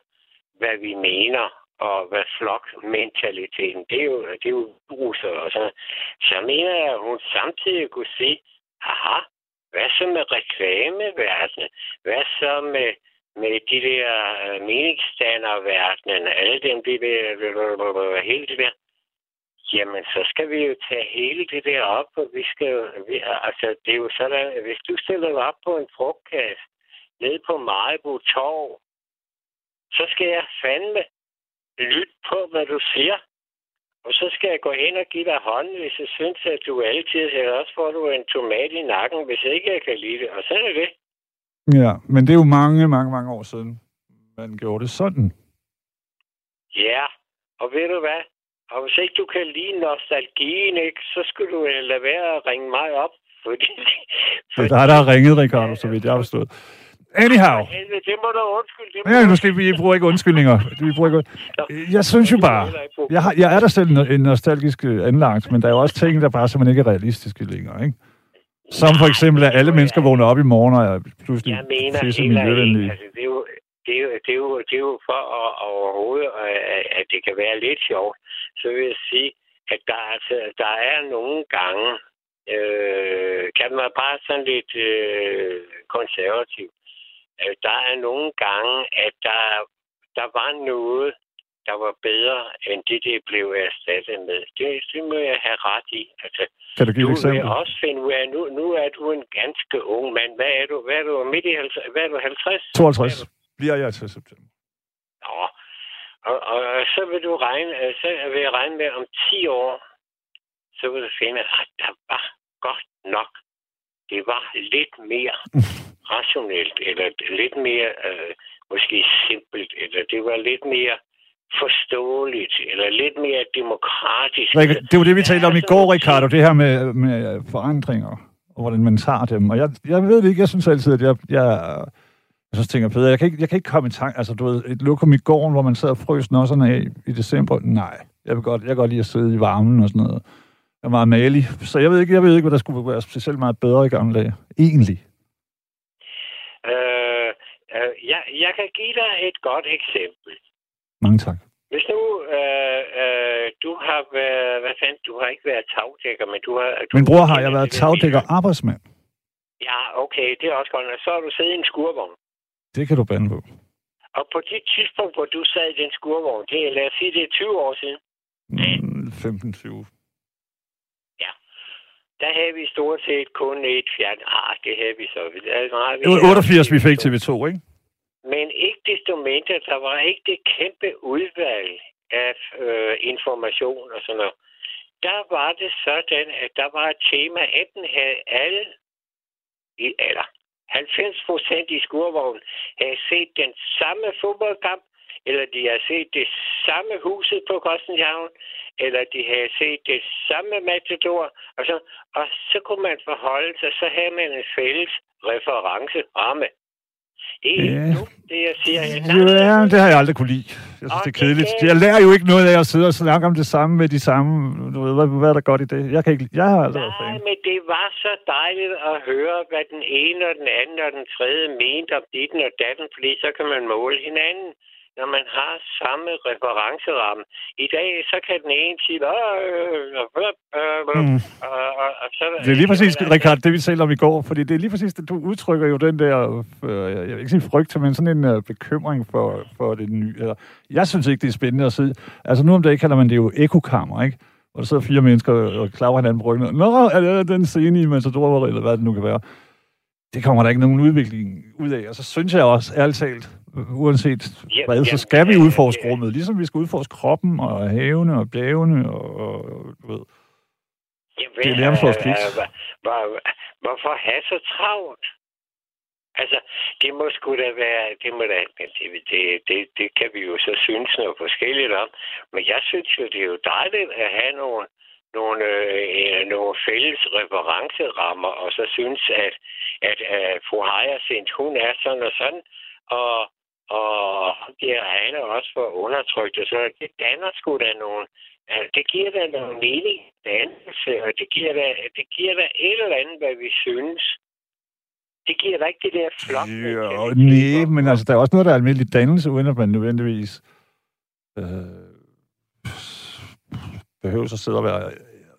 Speaker 3: hvad vi mener, og hvad flokmentaliteten, det er jo, det er jo russer og sådan. Så mener jeg, at hun samtidig kunne se, aha, hvad så med reklameverdenen? Hvad så med med de der øh, meningsstanderverdenen, alle dem, de der, hele det der, jamen så skal vi jo tage hele det der op, og vi skal jo, vi, altså det er jo sådan, at hvis du stiller dig op på en frugtkasse nede på Majbo Torv, så skal jeg fandme lytte på, hvad du siger. Og så skal jeg gå hen og give dig hånden, hvis jeg synes, at du altid, eller også får du en tomat i nakken, hvis ikke jeg kan lide det. Og sådan er det.
Speaker 2: Ja, men det er jo mange, mange, mange år siden, man gjorde det sådan.
Speaker 3: Ja, og ved du hvad? Og hvis ikke du kan lide nostalgien, ikke, så skulle du lade være at ringe mig op. <laughs> Fordi,
Speaker 2: fordi... Det er der har ringet, Ricardo, så vidt jeg har forstået. Anyhow.
Speaker 3: Det må du undskylde. Det
Speaker 2: må ja, nu skal vi, bruger ikke undskyldninger. Vi bruger ikke... Jeg synes jo bare, jeg, har, jeg er der selv en nostalgisk anlagt, men der er jo også ting, der bare simpelthen ikke er realistiske længere, ikke? Som for eksempel, at alle mennesker vågner op i morgen og er pludselig
Speaker 3: Jeg mener helt ærligt, altså, det, er jo, det, er jo, det, er jo, det er jo for at, overhovedet, at det kan være lidt sjovt, så vil jeg sige, at der, altså, der er nogle gange, øh, kan man bare sådan lidt øh, konservativ, øh, der er nogle gange, at der, der var noget, der var bedre end det, det blev erstattet med. Det, det må jeg have ret i. Altså,
Speaker 2: Kan du give
Speaker 3: du et
Speaker 2: eksempel?
Speaker 3: vil også finde ud af, nu, nu er du en ganske ung mand. Hvad er du? Hvad er du? Midt i 50? Hvad er du? 50?
Speaker 2: 52 bliver jeg til september.
Speaker 3: Og, og, og så vil du regne, øh, så vil jeg regne med om 10 år, så vil du finde, at der var godt nok. Det var lidt mere <laughs> rationelt, eller lidt mere øh, måske simpelt, eller det var lidt mere forståeligt, eller lidt mere demokratisk.
Speaker 2: Det var det, vi talte om i
Speaker 3: Altså,
Speaker 2: går, Ricardo, det her med, med forandringer, og hvordan man tager dem. Og jeg, jeg ved det ikke, jeg synes altid, at jeg, jeg, jeg så tænker, Peder, jeg kan ikke, jeg kan ikke komme i tanke, altså du ved, et lokum i gården, hvor man sad og frøs nosserne af i december, nej, jeg vil godt, jeg kan godt lide at sidde i varmen og sådan noget. Jeg er meget malig, så jeg ved ikke, jeg ved ikke, hvad der skulle være specielt meget bedre i gamle dage. Egentlig.
Speaker 3: Øh, øh, jeg, jeg kan give dig et godt eksempel.
Speaker 2: Mange tak.
Speaker 3: Hvis nu øh, øh, du har været, hvad fanden, du har ikke været tagdækker, men du har... Du
Speaker 2: Min bror har jeg været tagdækker arbejdsmand.
Speaker 3: Ja, okay, det er også godt. Og så har du siddet i en skurvogn.
Speaker 2: Det kan du bande på.
Speaker 3: Og på det tidspunkt, hvor du sad i den skurvogn, det er, lad os sige, det er 20 år siden,
Speaker 2: Mm, 15-20.
Speaker 3: der havde vi stort set kun et fjern. Ah, det havde vi så. Altså, nej, vi
Speaker 2: Det var
Speaker 3: havde
Speaker 2: 88, vi fik
Speaker 3: TV2.
Speaker 2: TV2, ikke?
Speaker 3: Men ikke desto mindre, der var ikke det kæmpe udvalg af øh, information og sådan noget. Der var det sådan, at der var et tema, enten havde alle, i, eller 90 procent i skurvognen, havde set den samme fodboldkamp, eller de havde set det samme huset på Christianshavn, eller de havde set det samme matador, og så, og så kunne man forholde sig, så havde man en fælles referenceramme. Det er ikke
Speaker 2: Ja.
Speaker 3: nu, det jeg siger.
Speaker 2: Ja, det har jeg aldrig kunne lide. Jeg synes, det er kedeligt. Jeg lærer jo ikke noget af at sidde og snakke om det samme med de samme. Du ved, hvad, hvad er der godt i det? Jeg, kan ikke, jeg har aldrig været
Speaker 3: Nej,
Speaker 2: fan.
Speaker 3: men det var så dejligt at høre, hvad den ene og den anden og den tredje mente om ditten og datten, fordi så kan man måle hinanden, når man har samme referenceramme. I dag, så kan den ene sige, "Åh, øh, øh, øh, øh,"
Speaker 2: Mm.
Speaker 3: og, og, og så...
Speaker 2: Det er lige præcis,
Speaker 3: der-
Speaker 2: Richard, det vi talte om i går, fordi det er lige præcis det, du udtrykker jo den der, øh, jeg vil ikke sige frygt, men sådan en øh, bekymring for, for det nye. Eller, jeg synes ikke, det er spændende at sidde. Altså nu om dagen kalder man det jo ekokammer, ikke? Hvor der sidder fire mennesker og klapper hinanden på ryggen. Nå, er det den scene i Matador, eller hvad det nu kan være. Det kommer der ikke nogen udvikling ud af. Og så synes jeg også, ærligt talt, uanset
Speaker 3: Ja,
Speaker 2: hvad, så
Speaker 3: ja,
Speaker 2: skal vi
Speaker 3: ja,
Speaker 2: udforske
Speaker 3: ja.
Speaker 2: rummet. Ligesom vi skal udforske kroppen og havene og bjergene og, og du ved.
Speaker 3: Jamen,
Speaker 2: det er nærmest vores
Speaker 3: øh,
Speaker 2: pligt.
Speaker 3: øh, hvor- hvor- Hvorfor have så travlt? Altså, det må sgu da være, det må da, men det, det, det, det kan vi jo så synes noget forskelligt om. Men jeg synes jo, det er jo dejligt at have nogle, nogle, øh, nogle fælles referencerammer, og så synes, at, at øh, fru Hyacinth, hun er sådan og sådan, og, og det er han er også for undertrykt, og så det danner sgu da nogle, altså, det giver da nogle mening, dannelse, og det giver da, det giver da et eller andet, hvad vi synes. Det giver da ikke det der flok.
Speaker 2: Ja, nej, men altså, der er også noget, der er almindelig dannelse, uden at man nødvendigvis øh, behøver at sidde og være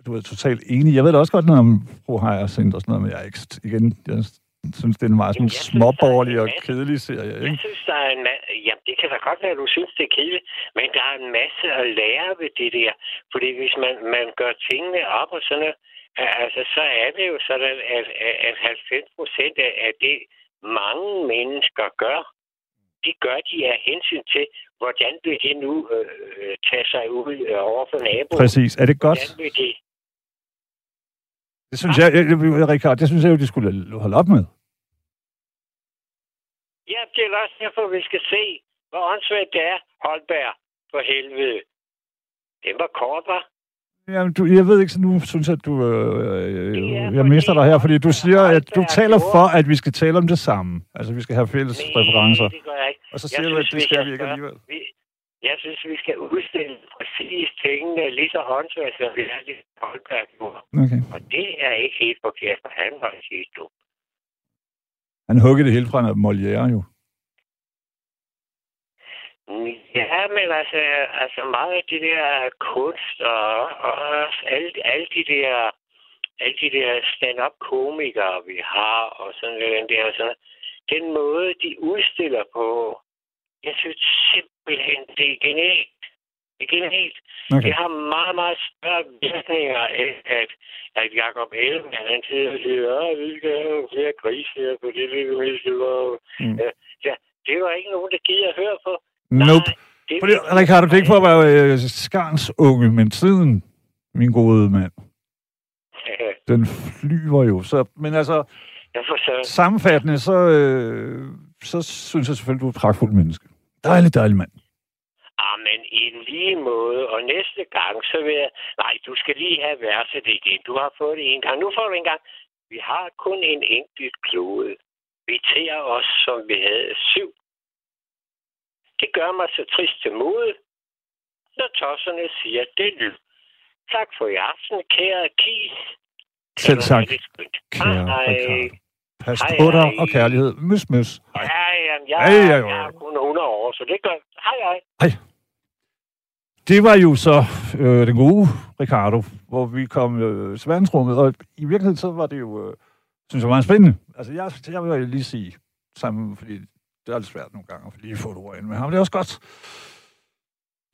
Speaker 2: du ved, totalt enig. Jeg ved da også godt noget om fru Hyacinth og sådan noget, men jeg er ikke, igen, jeg synes, det er en meget sådan
Speaker 3: jeg
Speaker 2: småborgerlig
Speaker 3: er
Speaker 2: og kedelig serie,
Speaker 3: Jeg
Speaker 2: ikke?
Speaker 3: synes, der er en masse... Jamen, det kan da godt være, at du synes, det er kedeligt, men der er en masse at lære ved det der. Fordi hvis man, man gør tingene op og sådan noget, altså, så er det jo sådan, at, at- at 90 procent af det, mange mennesker gør, de gør de af hensyn til, hvordan vil det nu øh, tage sig ud øh, over for naboen.
Speaker 2: Præcis. Er det godt?
Speaker 3: Hvordan vil det...
Speaker 2: Det synes jeg, jeg, jeg, Richard, det synes jeg jo, de skulle holde op med.
Speaker 3: Ja, det er også derfor, vi skal se, hvor åndssvagt det er, Holberg, for helvede. Den var kort, var.
Speaker 2: Jamen, du, jeg ved ikke, så nu synes jeg, at du, øh,
Speaker 3: Det er
Speaker 2: jeg mister dig her, fordi du siger, at du taler for, at vi skal tale om det samme. Altså, vi skal have fælles referencer.
Speaker 3: det gør jeg ikke.
Speaker 2: Og så
Speaker 3: Jeg
Speaker 2: siger du, at
Speaker 3: synes,
Speaker 2: det skal vi ikke alligevel.
Speaker 3: Vi, jeg synes, vi skal udstille præcis tingene lige så håndværk, som vi har lige gjorde.
Speaker 2: Okay.
Speaker 3: Og det er ikke helt forkert, for han var sidst du.
Speaker 2: Han huggede det hele fra noget Molière, jo.
Speaker 3: Ja, men altså, altså meget af det der kunst og, og alle, alle de der alle de der stand-up komikere, vi har, og sådan noget der, sådan den måde, de udstiller på, jeg synes simpelthen, det er genialt. Det er helt.
Speaker 2: Okay.
Speaker 3: Det har meget, meget større virkninger, end at, at Jacob Ellemann, han sidder og siger, at vi skal have flere grise her på det lille vilde
Speaker 2: Mm.
Speaker 3: Ja, ja, det jo ikke nogen, der gider at høre på.
Speaker 2: Nope.
Speaker 3: det
Speaker 2: Fordi, Ricardo, det er ikke for at være øh, skarns unge, men tiden, min gode mand,
Speaker 3: Ja,
Speaker 2: den flyver jo. Så, men altså,
Speaker 3: så...
Speaker 2: sammenfattende, så, øh, så synes jeg selvfølgelig, du er et pragtfuldt menneske. Dejlig, dejlig mand.
Speaker 3: Ah, men i lige måde, og næste gang, så vil jeg... Nej, du skal lige have verset igen. Du har fået det en gang. Nu får du en gang. Vi har kun en enkelt klode. Vi tærer os, som vi havde syv. Det gør mig så trist til mode, når tosserne siger, det lyd. Tak for i aften, kære Kis.
Speaker 2: Selv tak, kære
Speaker 3: Hej, hej.
Speaker 2: Pas
Speaker 3: Hej,
Speaker 2: på dig
Speaker 3: hej.
Speaker 2: og kærlighed. Møs, møs. Hej.
Speaker 3: Ja, jamen, jeg,
Speaker 2: Hej, hej, hej.
Speaker 3: jeg er kun 100 år, så det gør... Hej, hej.
Speaker 2: Det var jo så øh, den gode Ricardo, hvor vi kom øh, til verdensrummet, og i virkeligheden så var det jo, øh, synes jeg, meget spændende. Altså, jeg, jeg vil lige sige sammen, fordi det er lidt svært nogle gange at få lige få et ord ind med ham. Det er også godt.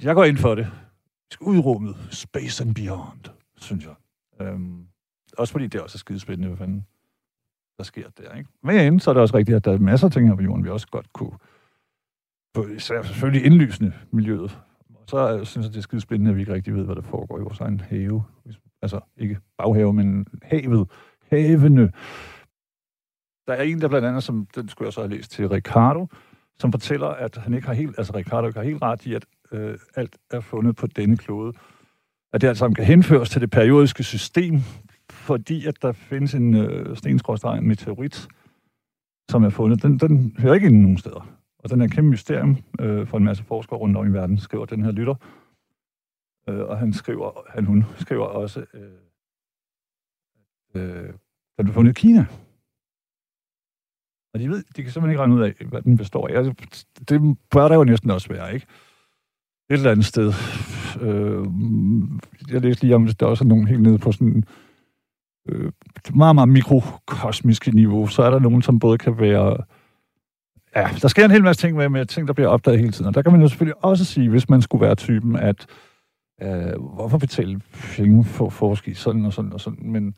Speaker 2: Jeg går ind for det. Vi skal ud i rummet. Space and beyond, synes jeg. Øhm, også fordi det også er skidespændende, hvad fanden der sker der, ikke? Men så er det også rigtigt, at der er masser af ting her på jorden, vi også godt kunne På, især selvfølgelig indlysende miljøet. Og så synes jeg, det er skide spændende, at vi ikke rigtig ved, hvad der foregår i vores egen have. Altså ikke baghave, men havet. Havene. Der er en, der blandt andet, som den skulle jeg så have læst til Ricardo, som fortæller, at han ikke har helt, altså Ricardo ikke har helt ret i, at øh, alt er fundet på denne klode. At det alt sammen kan henføres til det periodiske system, fordi at der findes en øh, stenskrådstreg, en meteorit, som er fundet. Den, den hører ikke ind nogen steder. Og den er et kæmpe mysterium øh, for en masse forskere rundt om i verden, skriver den her lytter. Øh, og han skriver, han, hun skriver også, øh, øh, den blev fundet i Kina. Og de ved, de kan simpelthen ikke regne ud af, hvad den består af. Altså, det bør der jo næsten også være, ikke? Et eller andet sted. Øh, jeg læste lige om, at der også er nogen helt nede på sådan øh, meget, meget mikrokosmiske niveau. Så er der nogen, som både kan være Ja, der sker en hel masse ting med, med ting, der bliver opdaget hele tiden. Og der kan man jo selvfølgelig også sige, hvis man skulle være typen, at øh, hvorfor betale penge for at forske sådan og sådan og sådan, men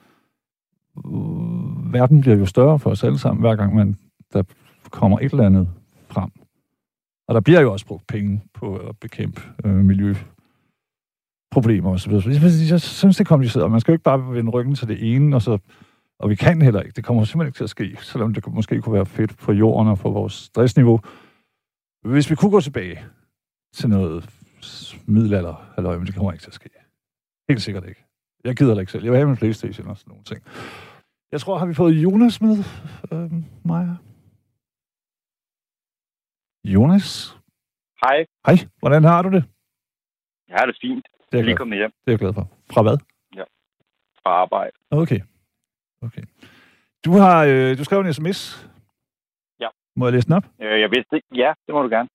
Speaker 2: øh, verden bliver jo større for os alle sammen, hver gang man, der kommer et eller andet frem. Og der bliver jo også brugt penge på at bekæmpe øh, miljøproblemer osv. Så jeg, jeg synes, det er kompliceret, og man skal jo ikke bare vende ryggen til det ene, og så og vi kan heller ikke. Det kommer simpelthen ikke til at ske, selvom det måske kunne være fedt for jorden og for vores stressniveau. Hvis vi kunne gå tilbage til noget middelalder, halløj, men det kommer ikke til at ske. Helt sikkert ikke. Jeg gider det ikke selv. Jeg vil have min Playstation og sådan nogle ting. Jeg tror, har vi fået Jonas med, øh, Maja? Jonas?
Speaker 4: Hej,
Speaker 2: Hej, hvordan har du det?
Speaker 4: jeg har det fint.
Speaker 2: Det er
Speaker 4: Jeg lige kommet hjem
Speaker 2: det er jeg glad for. Fra hvad?
Speaker 4: fra arbejde.
Speaker 2: Okay. okay. Du har øh, du skrev en sms.
Speaker 4: Ja.
Speaker 2: Må jeg læse den op?
Speaker 4: Øh, Jeg vidste ikke. Ja, det må du gerne.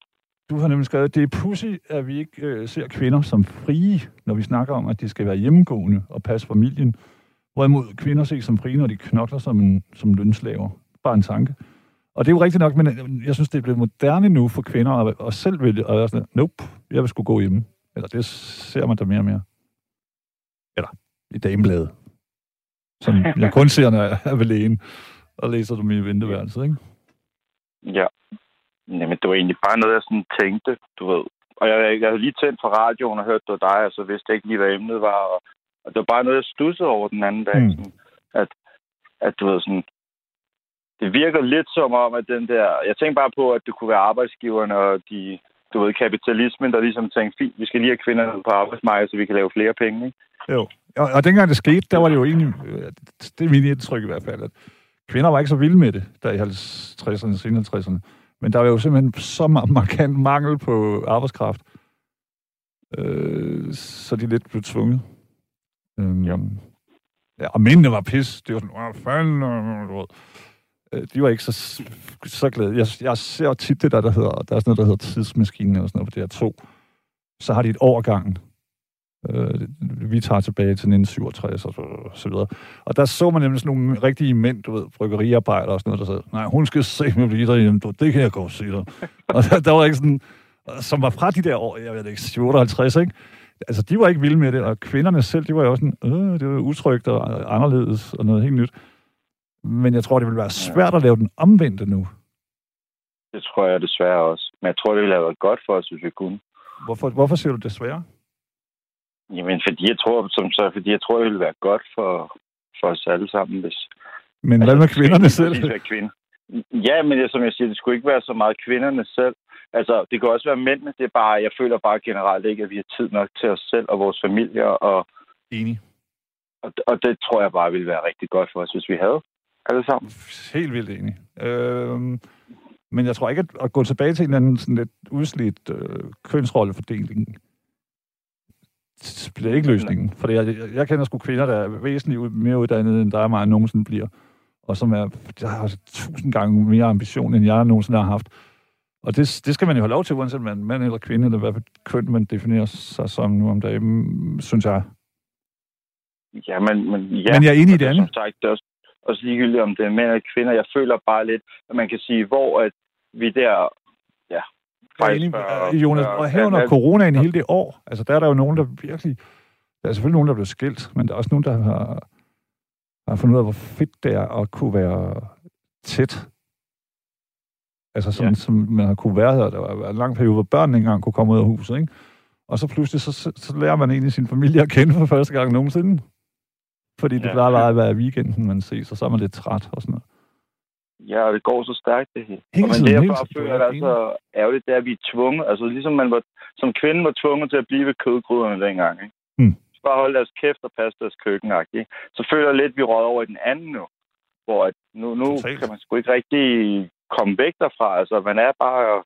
Speaker 2: Du har nemlig skrevet, det er pussy, at vi ikke øh, ser kvinder som frie, når vi snakker om, at de skal være hjemmegående og passe familien. Hvorimod kvinder ses som frie, når de knokler som, en, som lønslaver. Bare en tanke. Og det er jo rigtigt nok, men øh, jeg synes, det er blevet moderne nu for kvinder at, at selv vælge, og jeg er sådan, nope, jeg vil skulle gå hjemme. Eller det ser man da mere og mere. Eller i damebladet. Som <laughs> jeg kun ser, når jeg er ved lægen, og læser dem i venteværelset, ikke?
Speaker 4: Ja. Jamen, det var egentlig bare noget, jeg sådan tænkte, du ved. Og jeg, jeg havde lige tændt for radioen og hørt det var dig, og så vidste jeg ikke lige, hvad emnet var. Og, og det var bare noget, jeg stussede over den anden dag.
Speaker 2: Mm.
Speaker 4: Mm. Sådan, at, at du ved sådan... Det virker lidt som om, at den der... Jeg tænkte bare på, at det kunne være arbejdsgiverne og de, du ved, kapitalismen, der ligesom tænkte, fint, vi skal lige have kvinderne på arbejdsmarkedet, så vi kan lave flere penge, ikke?
Speaker 2: Jo. Og, og dengang det skete, der var det jo egentlig, øh, det er mit indtryk i hvert fald, at kvinder var ikke så vilde med det, der i 50'erne, senere 60'erne. Men der var jo simpelthen så markant mangel på arbejdskraft, øh, så de lidt blev tvunget. Øhm, ja. ja. Og mændene var pis. Det var sådan, åh, fanden, du ved. Øh, de var ikke så, så glade. Jeg, jeg ser tit det der, der hedder, der er sådan noget, der hedder tidsmaskinen eller sådan noget på DR2. Så har de et år. Øh, vi tager tilbage til 1967 og så, så videre. Og der så man nemlig sådan nogle rigtige mænd, du ved, bryggeriarbejdere og sådan noget, der sagde, nej, hun skal se mig blive derhjemme, du, det kan jeg godt se dig. <laughs> og der, der, var ikke sådan, som var fra de der år, jeg ved ikke, 58, ikke? Altså, de var ikke vilde med det, og kvinderne selv, de var jo også sådan, øh, det var utrygt og anderledes og noget helt nyt. Men jeg tror, det vil være svært at lave den omvendte nu.
Speaker 4: Det tror jeg desværre også. Men jeg tror, det ville have været godt for os, hvis vi kunne.
Speaker 2: Hvorfor, hvorfor siger du desværre?
Speaker 4: Jamen, fordi jeg tror, som så, fordi jeg tror, det ville være godt for, for os alle sammen, hvis...
Speaker 2: Men hvad med kvinderne selv?
Speaker 4: Kvinde. Ja, men det, som jeg siger, det skulle ikke være så meget kvinderne selv. Altså, det kan også være mændene. Det er bare, jeg føler bare generelt ikke, at vi har tid nok til os selv og vores familier. Og,
Speaker 2: Enig.
Speaker 4: og, og det tror jeg bare ville være rigtig godt for os, hvis vi havde alle sammen.
Speaker 2: Helt vildt enig. Øhm, men jeg tror ikke, at, at gå tilbage til en eller anden sådan lidt udslidt øh, kønsrollefordeling, bliver ikke løsningen. For jeg, jeg, jeg kender sgu kvinder, der er væsentligt mere uddannede, end der er mig nogensinde bliver. Og som er, der har tusind gange mere ambition, end jeg nogensinde har haft. Og det, det skal man jo have lov til, uanset man mand eller kvinde, eller hvad køn man definerer sig som nu om dagen, synes jeg.
Speaker 4: Ja, men, men, ja,
Speaker 2: men jeg er enig i det andet.
Speaker 4: Som sagt, det er også, også ligegyldigt, om det er mænd eller kvinder. Jeg føler bare lidt, at man kan sige, hvor at vi der... Ja,
Speaker 2: faktisk bør, Jonas, og her under coronaen hele det år, altså der er der jo nogen, der virkelig... Der er selvfølgelig nogen, der er blevet skilt, men der er også nogen, der har, har fundet ud af, hvor fedt det er at kunne være tæt Altså sådan, ja. som man har kunne være her. Der var en lang periode, hvor børnene ikke engang kunne komme ud af huset, ikke? Og så pludselig, så, så, så lærer man egentlig sin familie at kende for første gang nogensinde. Fordi det ja. plejer bare at være weekenden, man ses, og så er man lidt træt og sådan noget.
Speaker 4: Ja, og det går så stærkt, det her.
Speaker 2: Hele
Speaker 4: og men
Speaker 2: derfor
Speaker 4: derfor føler jeg, det er så ærgerligt, det er, at vi er tvunget. Altså ligesom man var, som kvinde var tvunget til at blive ved kødgryderne dengang, ikke?
Speaker 2: Mm.
Speaker 4: Bare holde deres kæft og passe deres køkken, ikke? Så føler jeg lidt, at vi råder over i den anden nu. Hvor at nu, nu kan man sgu ikke rigtig komme væk derfra. Altså, man er bare...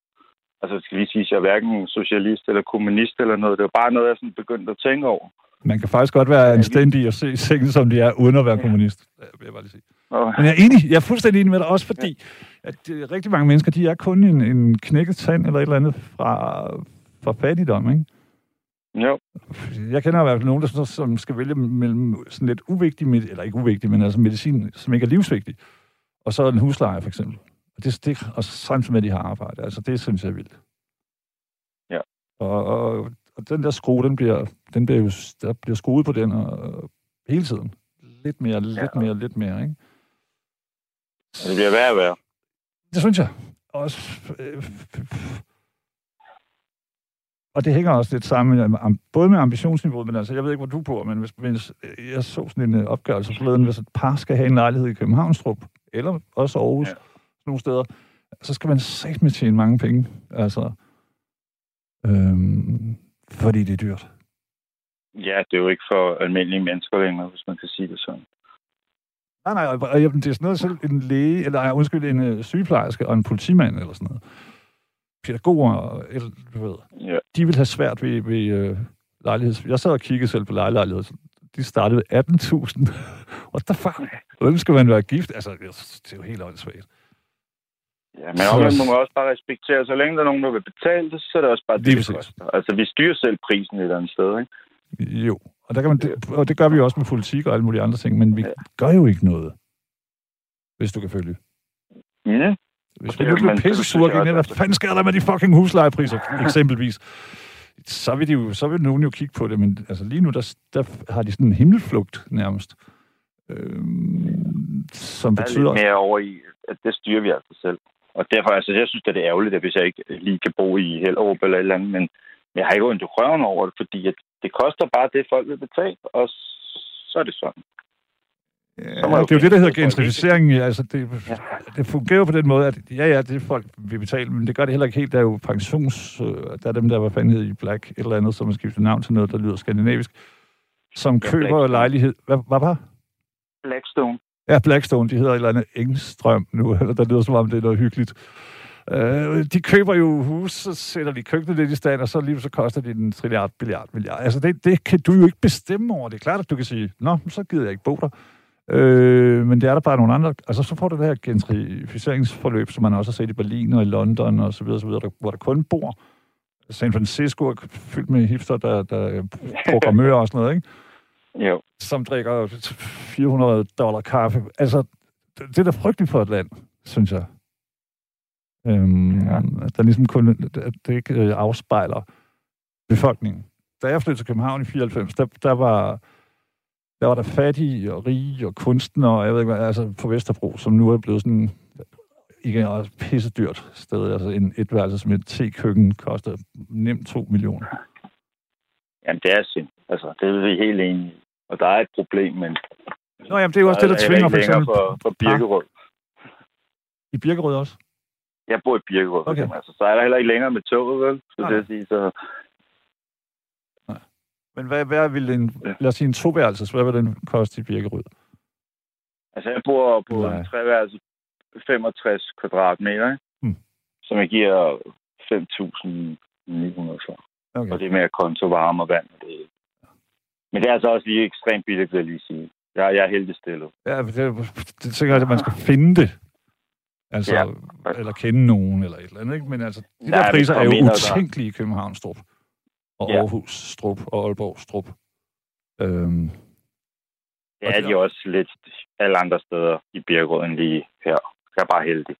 Speaker 4: Altså, skal lige sige, at jeg er hverken socialist eller kommunist eller noget. Det er bare noget, jeg sådan begyndte at tænke over.
Speaker 2: Man kan faktisk godt være anstændig og se sengen, som de er, uden at være ja. kommunist. Det vil jeg bare lige sige. Men jeg er enig. Jeg er fuldstændig enig med dig, også fordi ja. at øh, rigtig mange mennesker, de er kun en, en knækket tand eller et eller andet fra, fra fattigdom, ikke?
Speaker 4: Jo.
Speaker 2: Jeg kender i hvert fald nogen, der som skal vælge mellem sådan lidt uvigtig, eller ikke uvigtig, men altså medicin, som ikke er livsvigtig, og så en husleje for eksempel. Og, det, det, og samtidig med, at de har arbejde. Altså, det synes jeg er vildt.
Speaker 4: Ja.
Speaker 2: Og, og, og den der skrue, den bliver, den bliver jo, der bliver skruet på den og, hele tiden. Lidt mere, lidt ja. mere, lidt mere, ikke?
Speaker 4: Det bliver værre og værre.
Speaker 2: Det synes jeg. Også, øh, og det hænger også lidt sammen med, både med ambitionsniveauet, men altså, jeg ved ikke, hvor du bor, men hvis, hvis jeg så sådan en opgørelse forleden, hvis et par skal have en lejlighed i Københavnstrup, eller også Aarhus, ja nogle steder, så skal man sagt med tjene mange penge. Altså, øhm, fordi det er dyrt.
Speaker 4: Ja, det er jo ikke for almindelige mennesker længere, hvis man kan sige det sådan.
Speaker 2: Nej, nej, og, det er sådan noget, selv en læge, eller undskyld, en uh, sygeplejerske og en politimand, eller sådan noget. Pædagoger, eller, du ved,
Speaker 4: ja.
Speaker 2: de vil have svært ved, ved uh, lejligheds... Jeg sad og kiggede selv på lejligheder. De startede 18.000. <laughs> What the fuck? Hvem skal man være gift? Altså, det er jo helt åndssvagt.
Speaker 4: Ja, men omvendt <laughs> må man også bare respektere, så længe der er nogen, der vil betale det, så er det også bare det, det, det koster. Altså, vi styrer selv prisen et eller andet sted, ikke?
Speaker 2: Jo, og, der kan man, det, og det gør vi også med politik og alle mulige andre ting, men vi ja. gør jo ikke noget, hvis du kan følge.
Speaker 4: Ja.
Speaker 2: Hvis vi nu bliver pisse sure hvad fanden sker der med de fucking huslejepriser, eksempelvis? Så vil, de jo, så vil nogen jo kigge på det, men altså lige nu, der, der har de sådan en himmelflugt nærmest. Øhm, som betyder... Der er
Speaker 4: lidt mere over i, at det styrer vi altså selv. Og derfor, altså, jeg synes, at det er ærgerligt, at hvis jeg ikke lige kan bo i Hellerup eller et eller andet, men jeg har ikke ondt i røven over det, fordi at det koster bare det, folk vil betale, og så er det sådan.
Speaker 2: Ja, det er jo det, der hedder gentrificering. Altså, det, ja. det fungerer jo på den måde, at ja, ja, det er folk, vi betaler, men det gør det heller ikke helt. Der er jo pensions... Øh, der er dem, der var fanden i Black, et eller andet, som har skiftet navn til noget, der lyder skandinavisk, som ja, køber lejlighed... Hvad, hvad var
Speaker 4: Blackstone.
Speaker 2: Ja, Blackstone, de hedder et eller andet Engstrøm nu, <laughs> eller der lyder som om, det er noget hyggeligt. Øh, de køber jo hus, så sætter de køkkenet lidt i stand, og så lige så koster de en trilliard, billiard, milliard. Altså, det, det kan du jo ikke bestemme over. Det er klart, at du kan sige, nå, så gider jeg ikke bo der. Øh, men det er der bare nogle andre... Altså, så får du det her gentrificeringsforløb, som man også har set i Berlin og i London og så videre, så videre der, hvor der kun bor. San Francisco er fyldt med hipster, der, der <laughs> programmører og sådan noget, ikke?
Speaker 4: Jo.
Speaker 2: som drikker 400 dollar kaffe. Altså, det er da frygteligt for et land, synes jeg. Øhm, ja. Der ligesom kun, at det ikke øh, afspejler befolkningen. Da jeg flyttede til København i 94, der, der var der var der fattige og rige og kunstnere, og jeg ved ikke hvad, altså på Vesterbro, som nu er blevet sådan igen også pisse dyrt sted. Altså en etværelse med et te-køkken koster nemt 2 millioner.
Speaker 4: Jamen, det er sind. Altså, det er vi helt enige i. Og der er et problem, men...
Speaker 2: Nå, jamen, det er jo også det, der tvinger for eksempel...
Speaker 4: For, for Birkerød.
Speaker 2: I Birkerød også?
Speaker 4: Jeg bor i Birkerød, okay. altså, så er der heller ikke længere med toget, vel? Så det at sige, så...
Speaker 2: Nej. Men hvad, hvad vil en, lad os sige en toværelses, hvad vil den koste i Birkerød?
Speaker 4: Altså, jeg bor på Nej. en treværelse 65 kvadratmeter, ikke? Hmm. som jeg giver 5.900 for. Okay. Og det er med konto, varme og vand. Det... Men det er altså også lige ekstremt billigt, vil jeg lige sige. Jeg, jeg er heldig stillet.
Speaker 2: Ja, det, det tænker jeg, at man skal finde det. Altså, ja. eller kende nogen, eller et eller andet, ikke? Men altså, de der priser er jo utænkelige i København, Strup. Og ja. Aarhus, Strup, og Aalborg, Strup. Øhm,
Speaker 4: det er de også lidt alle andre steder i Birkerød end lige her. Jeg er bare heldig.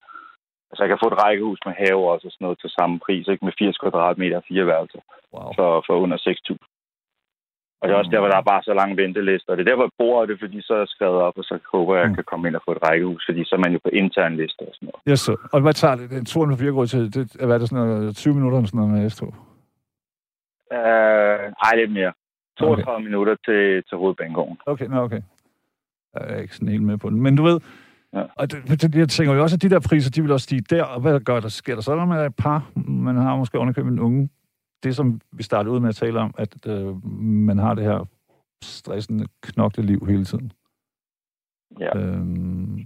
Speaker 4: Altså, jeg kan få et rækkehus med have også og sådan noget til samme pris, ikke? Med 80 kvadratmeter og fire værelser. Wow. For, for under 6.000. Og det er også der, hvor der er bare så lange ventelister. Og det er der, hvor jeg bor, det fordi så er jeg skrevet op, og så håber jeg, at jeg mm. kan komme ind og få et rækkehus, fordi så er man jo på intern liste og sådan noget.
Speaker 2: Yes, så. Og hvad tager det? En tur med fire til, det, hvad er det sådan noget, 20 minutter eller sådan noget med S-tog?
Speaker 4: Uh, ej, lidt mere. 32 okay. minutter til, til hovedbanegården.
Speaker 2: Okay, nå, okay. Jeg er ikke sådan helt med på den. Men du ved, Ja. Og det, jeg tænker jo også, at de der priser, de vil også stige der, og hvad gør der? Sker der så, når man er et par, man har måske underkøbet en unge, det som vi startede ud med at tale om, at øh, man har det her stressende, knokle liv hele tiden.
Speaker 4: Ja. Øhm,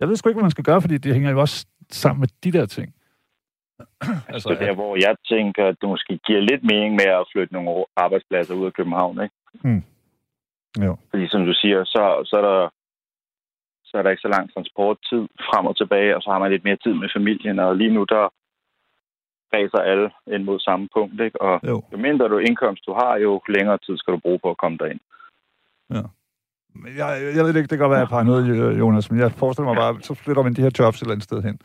Speaker 2: jeg ved sgu ikke, hvad man skal gøre, fordi det hænger jo også sammen med de der ting. <clears throat>
Speaker 4: altså, det er der, hvor jeg tænker, at det måske giver lidt mening med at flytte nogle arbejdspladser ud af København, ikke?
Speaker 2: Mm. Jo.
Speaker 4: Fordi som du siger, så, så er der så er der ikke så lang transporttid frem og tilbage, og så har man lidt mere tid med familien, og lige nu der ræser alle ind mod samme punkt, ikke? Og jo. jo mindre du indkomst du har, jo længere tid skal du bruge på at komme derind.
Speaker 2: Ja. Jeg, jeg ved ikke, det kan godt være, at jeg noget, Jonas, men jeg forestiller mig bare, så flytter man de her jobs et eller andet sted hen.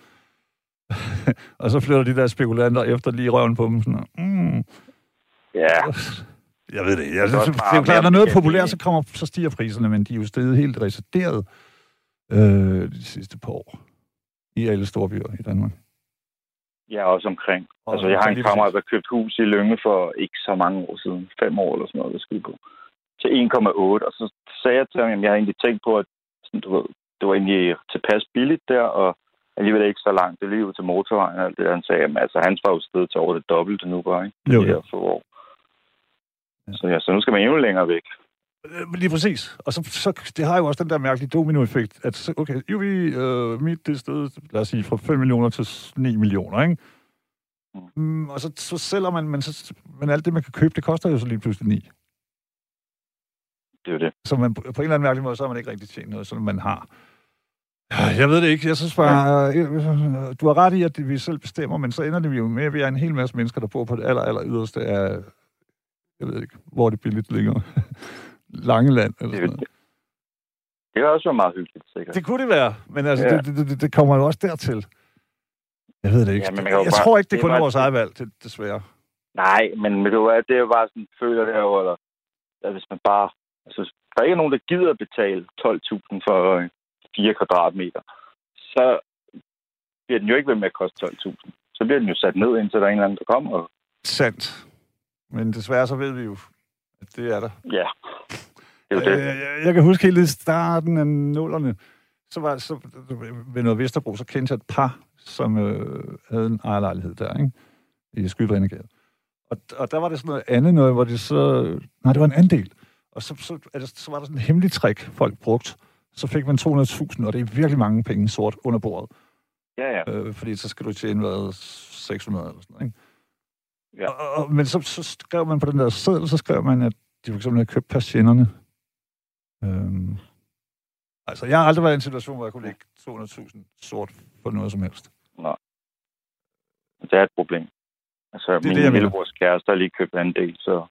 Speaker 2: <laughs> og så flytter de der spekulanter efter lige røven på dem. Sådan, mm.
Speaker 4: Ja.
Speaker 2: Jeg ved det. Jeg, det, det, det er jo klart, når noget er populært, så, kommer, så stiger priserne, men de er jo stadig helt resideret øh, de sidste par år i alle store byer i Danmark.
Speaker 4: Ja, også omkring. Og altså, jeg har en kammerat, der købte hus i Lønge for ikke så mange år siden. Fem år eller sådan noget, det skulle gå. Til 1,8. Og så sagde jeg til ham, at jeg har egentlig tænkt på, at sådan, du ved, det var egentlig tilpas billigt der, og alligevel ikke så langt. Det er lige ud til motorvejen og det. Han sagde, at altså, hans var jo sted til over det dobbelte nu bare, ikke?
Speaker 2: Jo, ja.
Speaker 4: For år. Ja. Så, ja, så nu skal man endnu længere væk.
Speaker 2: Øh, lige præcis. Og så, så, det har jo også den der mærkelige dominoeffekt, at så, okay, jo vi øh, mit det sted, lad os sige, fra 5 millioner til 9 millioner, ikke? Mm. mm. og så, så sælger man, men, så, men alt det, man kan købe, det koster jo så lige pludselig 9.
Speaker 4: Det er jo det.
Speaker 2: Så man, på en eller anden mærkelig måde, så har man ikke rigtig tjent noget, som man har. Jeg ved det ikke. Jeg synes bare, øh, du har ret i, at vi selv bestemmer, men så ender det jo med, at vi er en hel masse mennesker, der bor på det aller, aller yderste af, jeg ved ikke, hvor det billigt ligger. Langeland eller sådan noget.
Speaker 4: Det kan også være meget hyggeligt, sikkert.
Speaker 2: Det kunne det være, men altså, ja. det, det, det kommer jo også dertil. Jeg ved det ikke. Ja, men jeg, bare, tror ikke, det, det kun er vores eget valg, det, desværre.
Speaker 4: Nej, men det er jo bare sådan, føler det jo, eller at hvis man bare... Altså, der er ikke nogen, der gider at betale 12.000 for 4 kvadratmeter, så bliver den jo ikke ved med at koste 12.000. Så bliver den jo sat ned, indtil der er en eller anden, der kommer.
Speaker 2: Sandt. Men desværre så ved vi jo, det er der.
Speaker 4: Ja. Det er det.
Speaker 2: Øh, jeg, kan huske helt i starten af nullerne, så var så ved noget Vesterbro, så kendte jeg et par, som øh, havde en ejerlejlighed der, ikke? I Skydrænegade. Og, og der var det sådan noget andet noget, hvor det så... Nej, det var en andel. Og så, så, altså, så var der sådan en hemmelig trick, folk brugte. Så fik man 200.000, og det er virkelig mange penge sort under bordet.
Speaker 4: Ja, ja.
Speaker 2: Øh, fordi så skal du tjene, hvad, 600 eller sådan noget, ikke?
Speaker 4: Ja.
Speaker 2: Og, og, men så, så skrev man på den der seddel, så skrev man, at de for eksempel havde købt patienterne. Øhm, altså, jeg har aldrig været i en situation, hvor jeg kunne lægge 200.000 sort på noget som helst.
Speaker 4: Nej. Det er et problem. Altså, det min lillebrors kæreste har lige købt en del, så...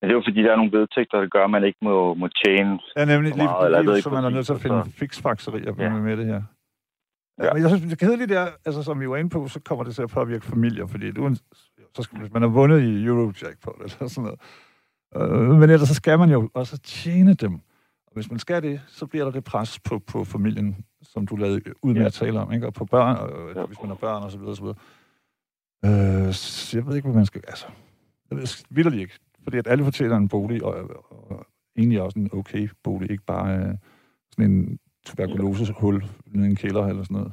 Speaker 4: Men det er jo fordi, der er nogle vedtægter, der gør, at man ikke må, må tjene
Speaker 2: Ja, nemlig lige, meget, lige, lige så man er nødt til at finde fiksfakserier ja. med det her. Ja. Men jeg synes, det kedelige er, altså som vi var inde på, så kommer det til at påvirke familier, fordi du, så skal, hvis man har vundet i Eurojackpot eller sådan noget, øh, men ellers så skal man jo også tjene dem. Og hvis man skal det, så bliver der det pres på, på familien, som du lavede ud med ja. at tale om, ikke? og på børn, og, ja. hvis man har børn og så videre, og så videre. Øh, så jeg ved ikke, hvad man skal... Altså, jeg ved vildt ikke. Fordi at alle fortæller en bolig, og, og, og egentlig også en okay bolig, ikke bare øh, sådan en tuberkulosehul i en kælder eller sådan noget.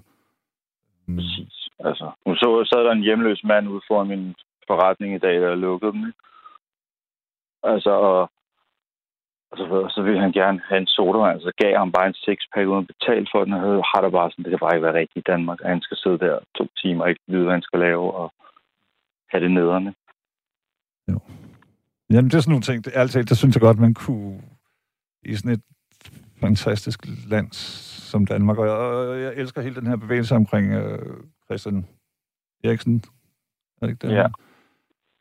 Speaker 4: Mm. Præcis. Altså, nu så, sad der en hjemløs mand ude foran min forretning i dag, der lukkede den. Altså, og, og så, så ville han gerne have en sodavand, så gav han bare en sixpack uden at betale for den, og har der bare sådan, det kan bare ikke være rigtigt i Danmark, at han skal sidde der to timer og ikke vide, hvad han skal lave, og have det nederne.
Speaker 2: Jo. Jamen, det er sådan nogle ting, det, altid, det synes jeg godt, man kunne i sådan et fantastisk land som Danmark, og jeg, og jeg elsker hele den her bevægelse omkring øh, Christian Eriksen. Er det ikke det?
Speaker 4: Ja.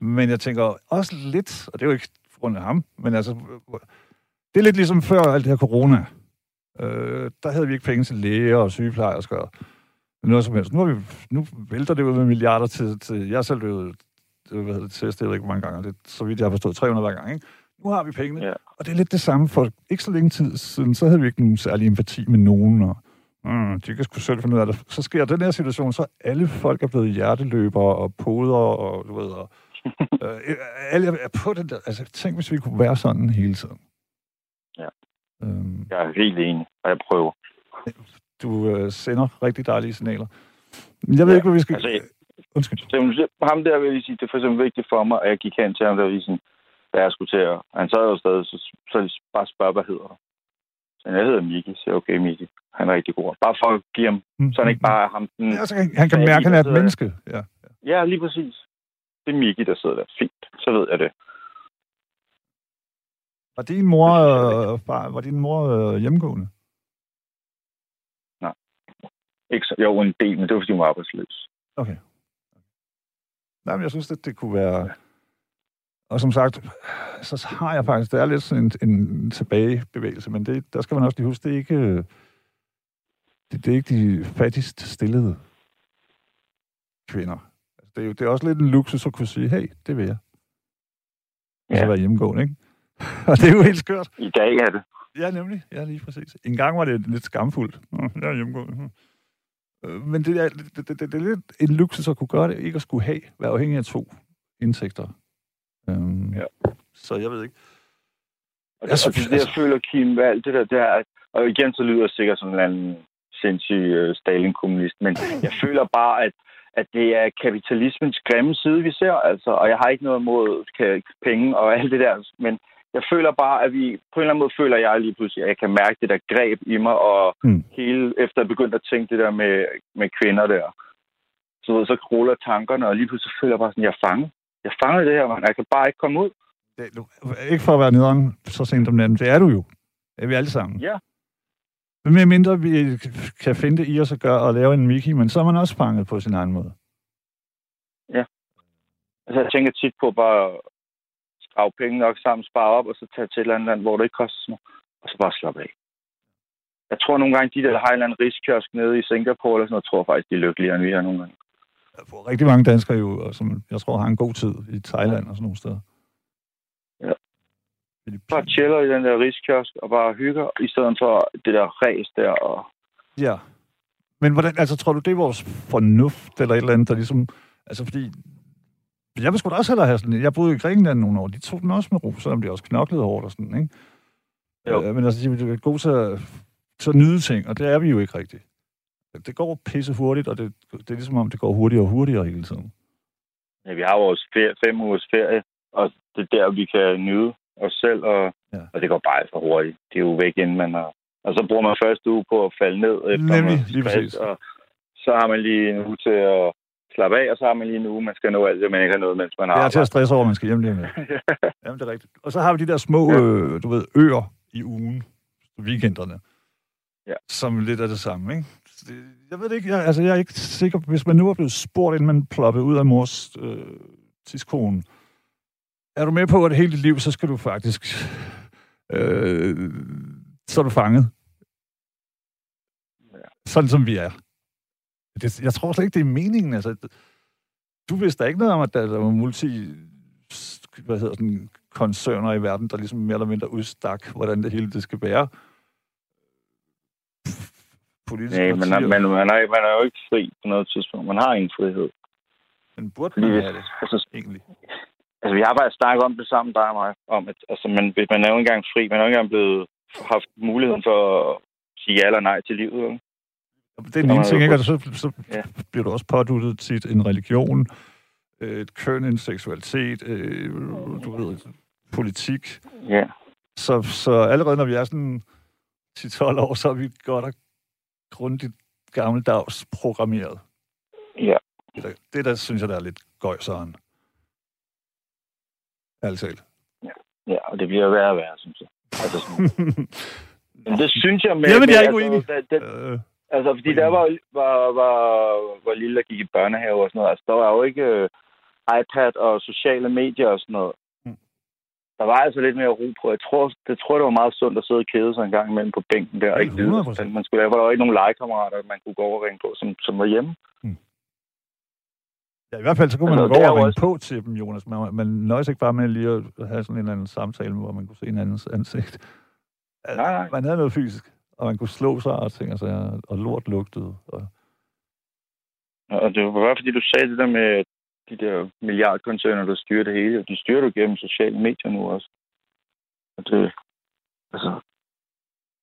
Speaker 2: Men jeg tænker også lidt, og det er jo ikke på grund af ham, men altså, det er lidt ligesom før alt det her corona. Øh, der havde vi ikke penge til læger og sygeplejersker og noget som helst. Nu, har vi, nu vælter det ud med milliarder til, til jeg selv blevet hvad hedder det, testet, ikke hvor mange gange, det, så vidt jeg har forstået, 300 hver gang, ikke? Nu har vi pengene,
Speaker 4: Ja.
Speaker 2: og det er lidt det samme. For ikke så længe tid siden, så havde vi ikke nogen særlig empati med nogen, og mm, de kan sgu selv finde ud af det. Så sker den her situation, så alle folk er blevet hjerteløbere og poder, og du ved, og, <laughs> øh, alle er på den der. Altså, tænk, hvis vi kunne være sådan hele tiden.
Speaker 4: Ja.
Speaker 2: Øhm,
Speaker 4: Jeg er helt enig, og jeg prøver.
Speaker 2: du øh, sender rigtig dejlige signaler. Jeg ved
Speaker 4: Ja,
Speaker 2: ikke, hvad vi skal...
Speaker 4: altså,
Speaker 2: Undskyld.
Speaker 4: Så ham der vil jeg sige, det er for eksempel vigtigt for mig, at jeg gik hen til ham, der var sådan, hvad jeg skulle til at... Han sad jo stadig, så, så bare spørg, hvad hedder du? Så jeg hedder Miki, så jeg, okay, Miki, han er rigtig god. Bare for at give ham, så han ikke bare ham den...
Speaker 2: Ja, så han, han kan mærke, at han er et menneske. Ja.
Speaker 4: Ja, lige præcis. Det er Miki, der sidder der. Fint, så ved jeg det.
Speaker 2: Var din mor, øh, far, var din mor øh, hjemmegående?
Speaker 4: Ikke så, jo, en del, men det var, fordi hun var arbejdsløs.
Speaker 2: Okay. Nej, men jeg synes, at det kunne være... Og som sagt, så har jeg faktisk... Det er lidt sådan en, en tilbagebevægelse, men det, der skal man også lige huske, det er ikke... Det, det er ikke de fattigst stillede kvinder. Altså, det, er jo, det er også lidt en luksus at kunne sige, hey, det vil jeg. Ja. Så være hjemmegående, ikke? <laughs> Og det er jo helt skørt.
Speaker 4: I dag er det.
Speaker 2: Ja, nemlig. Ja, lige præcis. En gang var det lidt skamfuldt. Jeg er hjemmegående. Hm. Øh, Men det er, det, det, det er lidt en luksus at kunne gøre det, ikke at skulle have, være afhængig af to indtægter. Øhm,
Speaker 4: Ja.
Speaker 2: Så jeg ved ikke.
Speaker 4: Og
Speaker 2: Jeg
Speaker 4: det,
Speaker 2: synes-
Speaker 4: og det, det, jeg føler, Kim, med alt det der, det er, at, og igen, så lyder jeg sikkert som en eller anden sindssyg uh, Stalin-kommunist, men jeg <laughs> føler bare, at, at det er kapitalismens grimme side, vi ser, altså, og jeg har ikke noget imod penge og alt det der, men jeg føler bare, at vi, på en eller anden måde føler jeg lige pludselig, at jeg kan mærke det der greb i mig, og
Speaker 2: Mm.
Speaker 4: hele, efter jeg begyndte at tænke det der med, med kvinder der, så, så ruller tankerne, og lige pludselig føler jeg bare sådan, jeg er fanget. Jeg er fanget i det her, man. Jeg kan bare ikke komme ud.
Speaker 2: Det, du, ikke for at være nederen så sent om natten, det er du jo. Det er vi alle sammen.
Speaker 4: Ja.
Speaker 2: Men med mindre vi kan finde det i os at gøre og lave en Mickey, men så er man også fanget på sin egen måde.
Speaker 4: Altså, jeg tænker tit på bare at skrave penge nok sammen, spare op, og så tage til et eller andet land, hvor det ikke koster meget, og så bare slappe af. Jeg tror nogle gange, de der har en eller anden nede i Singapore, eller sådan noget, tror faktisk, de er lykkeligere, end vi er nogle gange.
Speaker 2: Jeg får rigtig mange danskere jo, og som jeg tror har en god tid i Thailand og sådan nogle steder.
Speaker 4: Ja. Bare chiller i den der riskiosk, og bare hygger, i stedet for det der ræs der, og
Speaker 2: Ja. Men hvordan, altså, tror du, det er vores fornuft, eller et eller andet, der ligesom... Altså, fordi... Jeg vil sgu da også hellere have sådan... Jeg boede i Grækenland nogle år. De tog den også med ro, selvom de også knoklede hårdt og sådan, ikke?
Speaker 4: Jo.
Speaker 2: Øh, men altså, de er gode til at, til at nyde ting, og det er vi jo ikke rigtigt. Det går pisse hurtigt, og det, det er ligesom om, det går hurtigere og hurtigere hele tiden.
Speaker 4: ja, vi har vores ferie, fem ugers ferie, og det er der, vi kan nyde os selv, og,
Speaker 2: Ja.
Speaker 4: ja. og det går bare for hurtigt. Det er jo væk, inden man har... Og så bruger man første uge på at falde ned efter
Speaker 2: Nemlig,
Speaker 4: noget
Speaker 2: lige præcis.
Speaker 4: Og så har man lige en uge til at slappe af, og så har man lige en uge, man skal nå alt det, man ikke har nået, mens man har
Speaker 2: Det er til at stresse over, man skal hjem lige med. <laughs> Jamen, det er rigtigt. Og så har vi de der små,
Speaker 4: Ja.
Speaker 2: øh, du ved, øer i ugen, weekenderne,
Speaker 4: Ja.
Speaker 2: som lidt er det samme, ikke? Jeg ved det ikke, jeg, altså jeg er ikke sikker, hvis man nu er blevet spurgt, inden man ploppede ud af mors øh, tidskone, er du med på, at hele dit liv, så skal du faktisk, øh, så er du fanget.
Speaker 4: Ja.
Speaker 2: Sådan som vi er. Det, jeg tror slet ikke, det er meningen. Altså, du vidste da ikke noget om, at der, der var multi hvad hedder sådan, koncerner i verden, der ligesom mere eller mindre udstak, hvordan det hele det skal være.
Speaker 4: Politiske Nej, men, man, man, er, man er jo ikke fri på noget tidspunkt. Man har ingen frihed.
Speaker 2: Men burde man have det, altså, egentlig?
Speaker 4: Altså, vi har bare snakket om det sammen, der og mig, om at altså, man, man er jo ikke engang fri. Man er jo ikke engang blevet haft muligheden for at sige ja eller nej til livet. Ikke?
Speaker 2: Det er den ene ting, ikke? Og så, så ja. bliver du også påduttet til en religion, et køn, en seksualitet, øh, du ved, politik.
Speaker 4: Ja.
Speaker 2: Så, så allerede når vi er sådan 10-12 år, så er vi godt og grundigt gammeldags programmeret.
Speaker 4: Ja.
Speaker 2: Det der, det der synes jeg, der er lidt gøjseren. Altid.
Speaker 4: Ja. ja, og det bliver værre og værre, synes jeg. Altså sådan. <laughs> Men det synes jeg med...
Speaker 2: Jamen, jeg er ikke
Speaker 4: uenig. Altså, det, øh, altså, fordi der var, var, var, var lille, der gik i børnehave og sådan noget. Altså, der var jo ikke uh, iPad og sociale medier og sådan noget. Der var altså lidt mere ro på. Jeg tror, det tror, det var meget sundt at sidde og kede sig en gang imellem på bænken der. Og ikke vide, man skulle, der var ikke nogen legekammerater, man kunne gå over og ringe på, som, som var hjemme. Mm.
Speaker 2: Ja, i hvert fald så kunne man altså, gå over og ringe også... på til dem, Jonas. Man, man nøjes ikke bare med lige at have sådan en eller anden samtale, hvor man kunne se en andens ansigt.
Speaker 4: Altså, nej, nej.
Speaker 2: Man havde noget fysisk, og man kunne slå sig og ting, altså, og lort lugtede. Og...
Speaker 4: og det var bare fordi, du sagde det der med de der milliardkoncerner, der styrer det hele. De styrer det gennem sociale medier nu også. Og det, altså,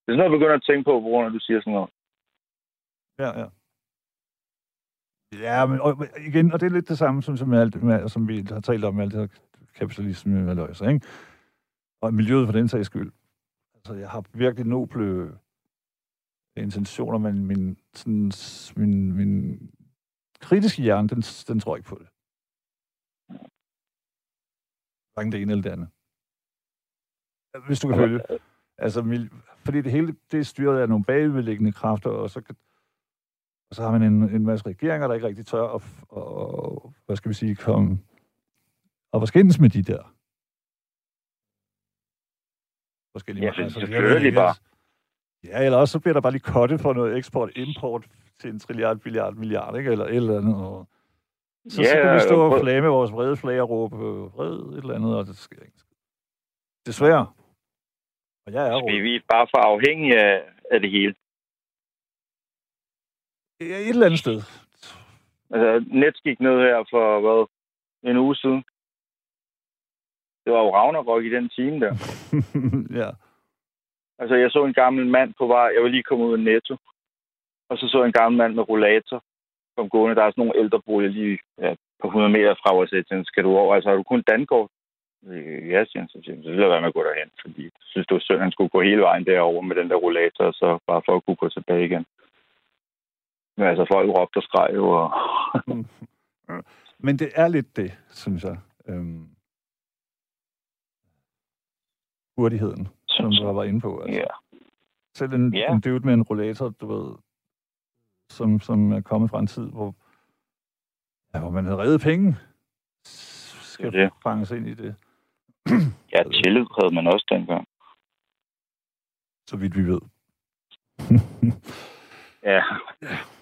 Speaker 4: det er sådan noget, jeg begynder at tænke på, på grund af, du siger sådan noget.
Speaker 2: Ja, ja. Ja, men og, igen, og det er lidt det samme, som, som, alt, med, som vi har talt om med alt det her kapitalisme med løser, ikke? Og miljøet for den sags skyld. Altså, jeg har virkelig noble intentioner, men min, sådan, min, min kritiske hjerne, den, den tror ikke på det. Hverken det ene eller det andet. Hvis du kan følge. Altså, fordi det hele det er styret af nogle bagvedliggende kræfter, og så kan, og så har man en, en masse regeringer, der ikke rigtig tør at, og, hvad skal vi sige, komme og skændes med de der
Speaker 4: forskellige ja, altså, selvfølgelig bare.
Speaker 2: Ja, eller også så bliver der bare lige kottet for noget eksport-import til en trilliard, billiard, milliard, ikke? Eller et eller andet. Og så, ja, så kan vi stå og flame vores vrede flag og råbe vred et eller andet, og det sker ikke. Desværre. Og jeg er
Speaker 4: vi, vi er bare for afhængige af, af det hele.
Speaker 2: Ja, et eller andet sted.
Speaker 4: Altså, net gik ned her for, hvad, en uge siden. Det var jo Ragnarok i den time der. <laughs>
Speaker 2: ja.
Speaker 4: Altså, jeg så en gammel mand på vej. Jeg var lige kommet ud af Netto. Og så så jeg en gammel mand med rollator kom gående. Der er sådan nogle ældreboliger lige ja, på 100 meter fra os. Jeg skal du over? Altså, har du kun dankort? Ja, siger han. Så, siger, så vil jeg være med at gå derhen. Fordi jeg synes, det var synd, han skulle gå hele vejen derover med den der rollator, og så bare for at kunne gå tilbage igen. Men altså, folk råbte og skreg jo. Og...
Speaker 2: Men det er lidt det, synes jeg. Øhm, hurtigheden, som du været inde på. Altså.
Speaker 4: Ja.
Speaker 2: Selv en, yeah. en dude med en rollator, du ved, som, som er kommet fra en tid, hvor, ja, hvor man havde reddet penge, skal det. fanges ind i det.
Speaker 4: ja, tillid havde man også dengang.
Speaker 2: Så vidt vi ved. <laughs>
Speaker 4: ja.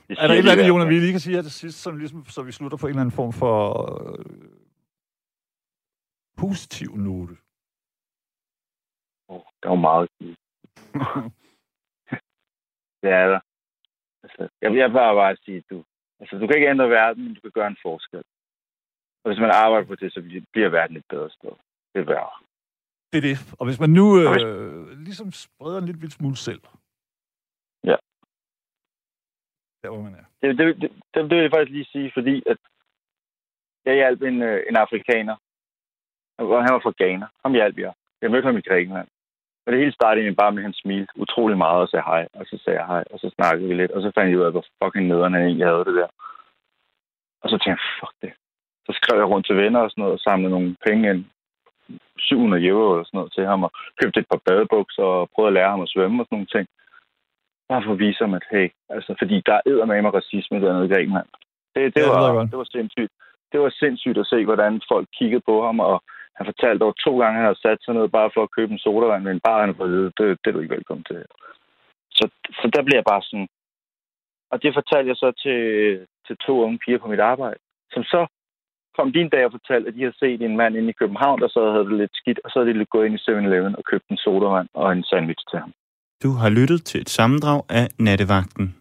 Speaker 2: Er der et eller andet, Jonas, vi lige kan sige her til sidst, som ligesom, så vi slutter på en eller anden form for øh, positiv note?
Speaker 4: Oh, der var meget <laughs> Det er der. Altså, jeg vil bare bare sige, du, altså, du kan ikke ændre verden, men du kan gøre en forskel. Og hvis man arbejder på det, så bliver verden et bedre sted. Det er værre.
Speaker 2: Det er det. Og hvis man nu øh, ligesom spreder en lille smule selv.
Speaker 4: Ja.
Speaker 2: Der, hvor man er.
Speaker 4: Det, det, det, det, det vil jeg faktisk lige sige, fordi at jeg hjalp en, øh, en afrikaner. Og han var fra Ghana. Ham hjalp jeg. Jeg mødte ham i Grækenland. Og det hele startede egentlig bare med, at han smilte utrolig meget og sagde hej. Og så sagde jeg hej, og så snakkede vi lidt. Og så fandt jeg ud af, hvor fucking nederen han egentlig havde det der. Og så tænkte jeg, fuck det. Så skrev jeg rundt til venner og sådan noget, og samlede nogle penge ind. 700 euro eller sådan noget til ham, og købte et par badebukser og prøvede at lære ham at svømme og sådan nogle ting. Bare for at vise ham, at hey, altså, fordi der er med mig racisme dernede i Grækenland. Det, det, ja, var, det, det var sindssygt. Det var sindssygt at se, hvordan folk kiggede på ham, og han fortalte over to gange, at han havde sat sig ned bare for at købe en sodavand, men bare han har det, det er du ikke velkommen til. Så, så der bliver jeg bare sådan, Og det fortalte jeg så til, til to unge piger på mit arbejde, som så kom din dag og fortalte, at de havde set en mand inde i København, der så havde det lidt skidt, og så havde de gået ind i 7-Eleven og købt en sodavand og en sandwich til ham.
Speaker 5: Du har lyttet til et sammendrag af Nattevagten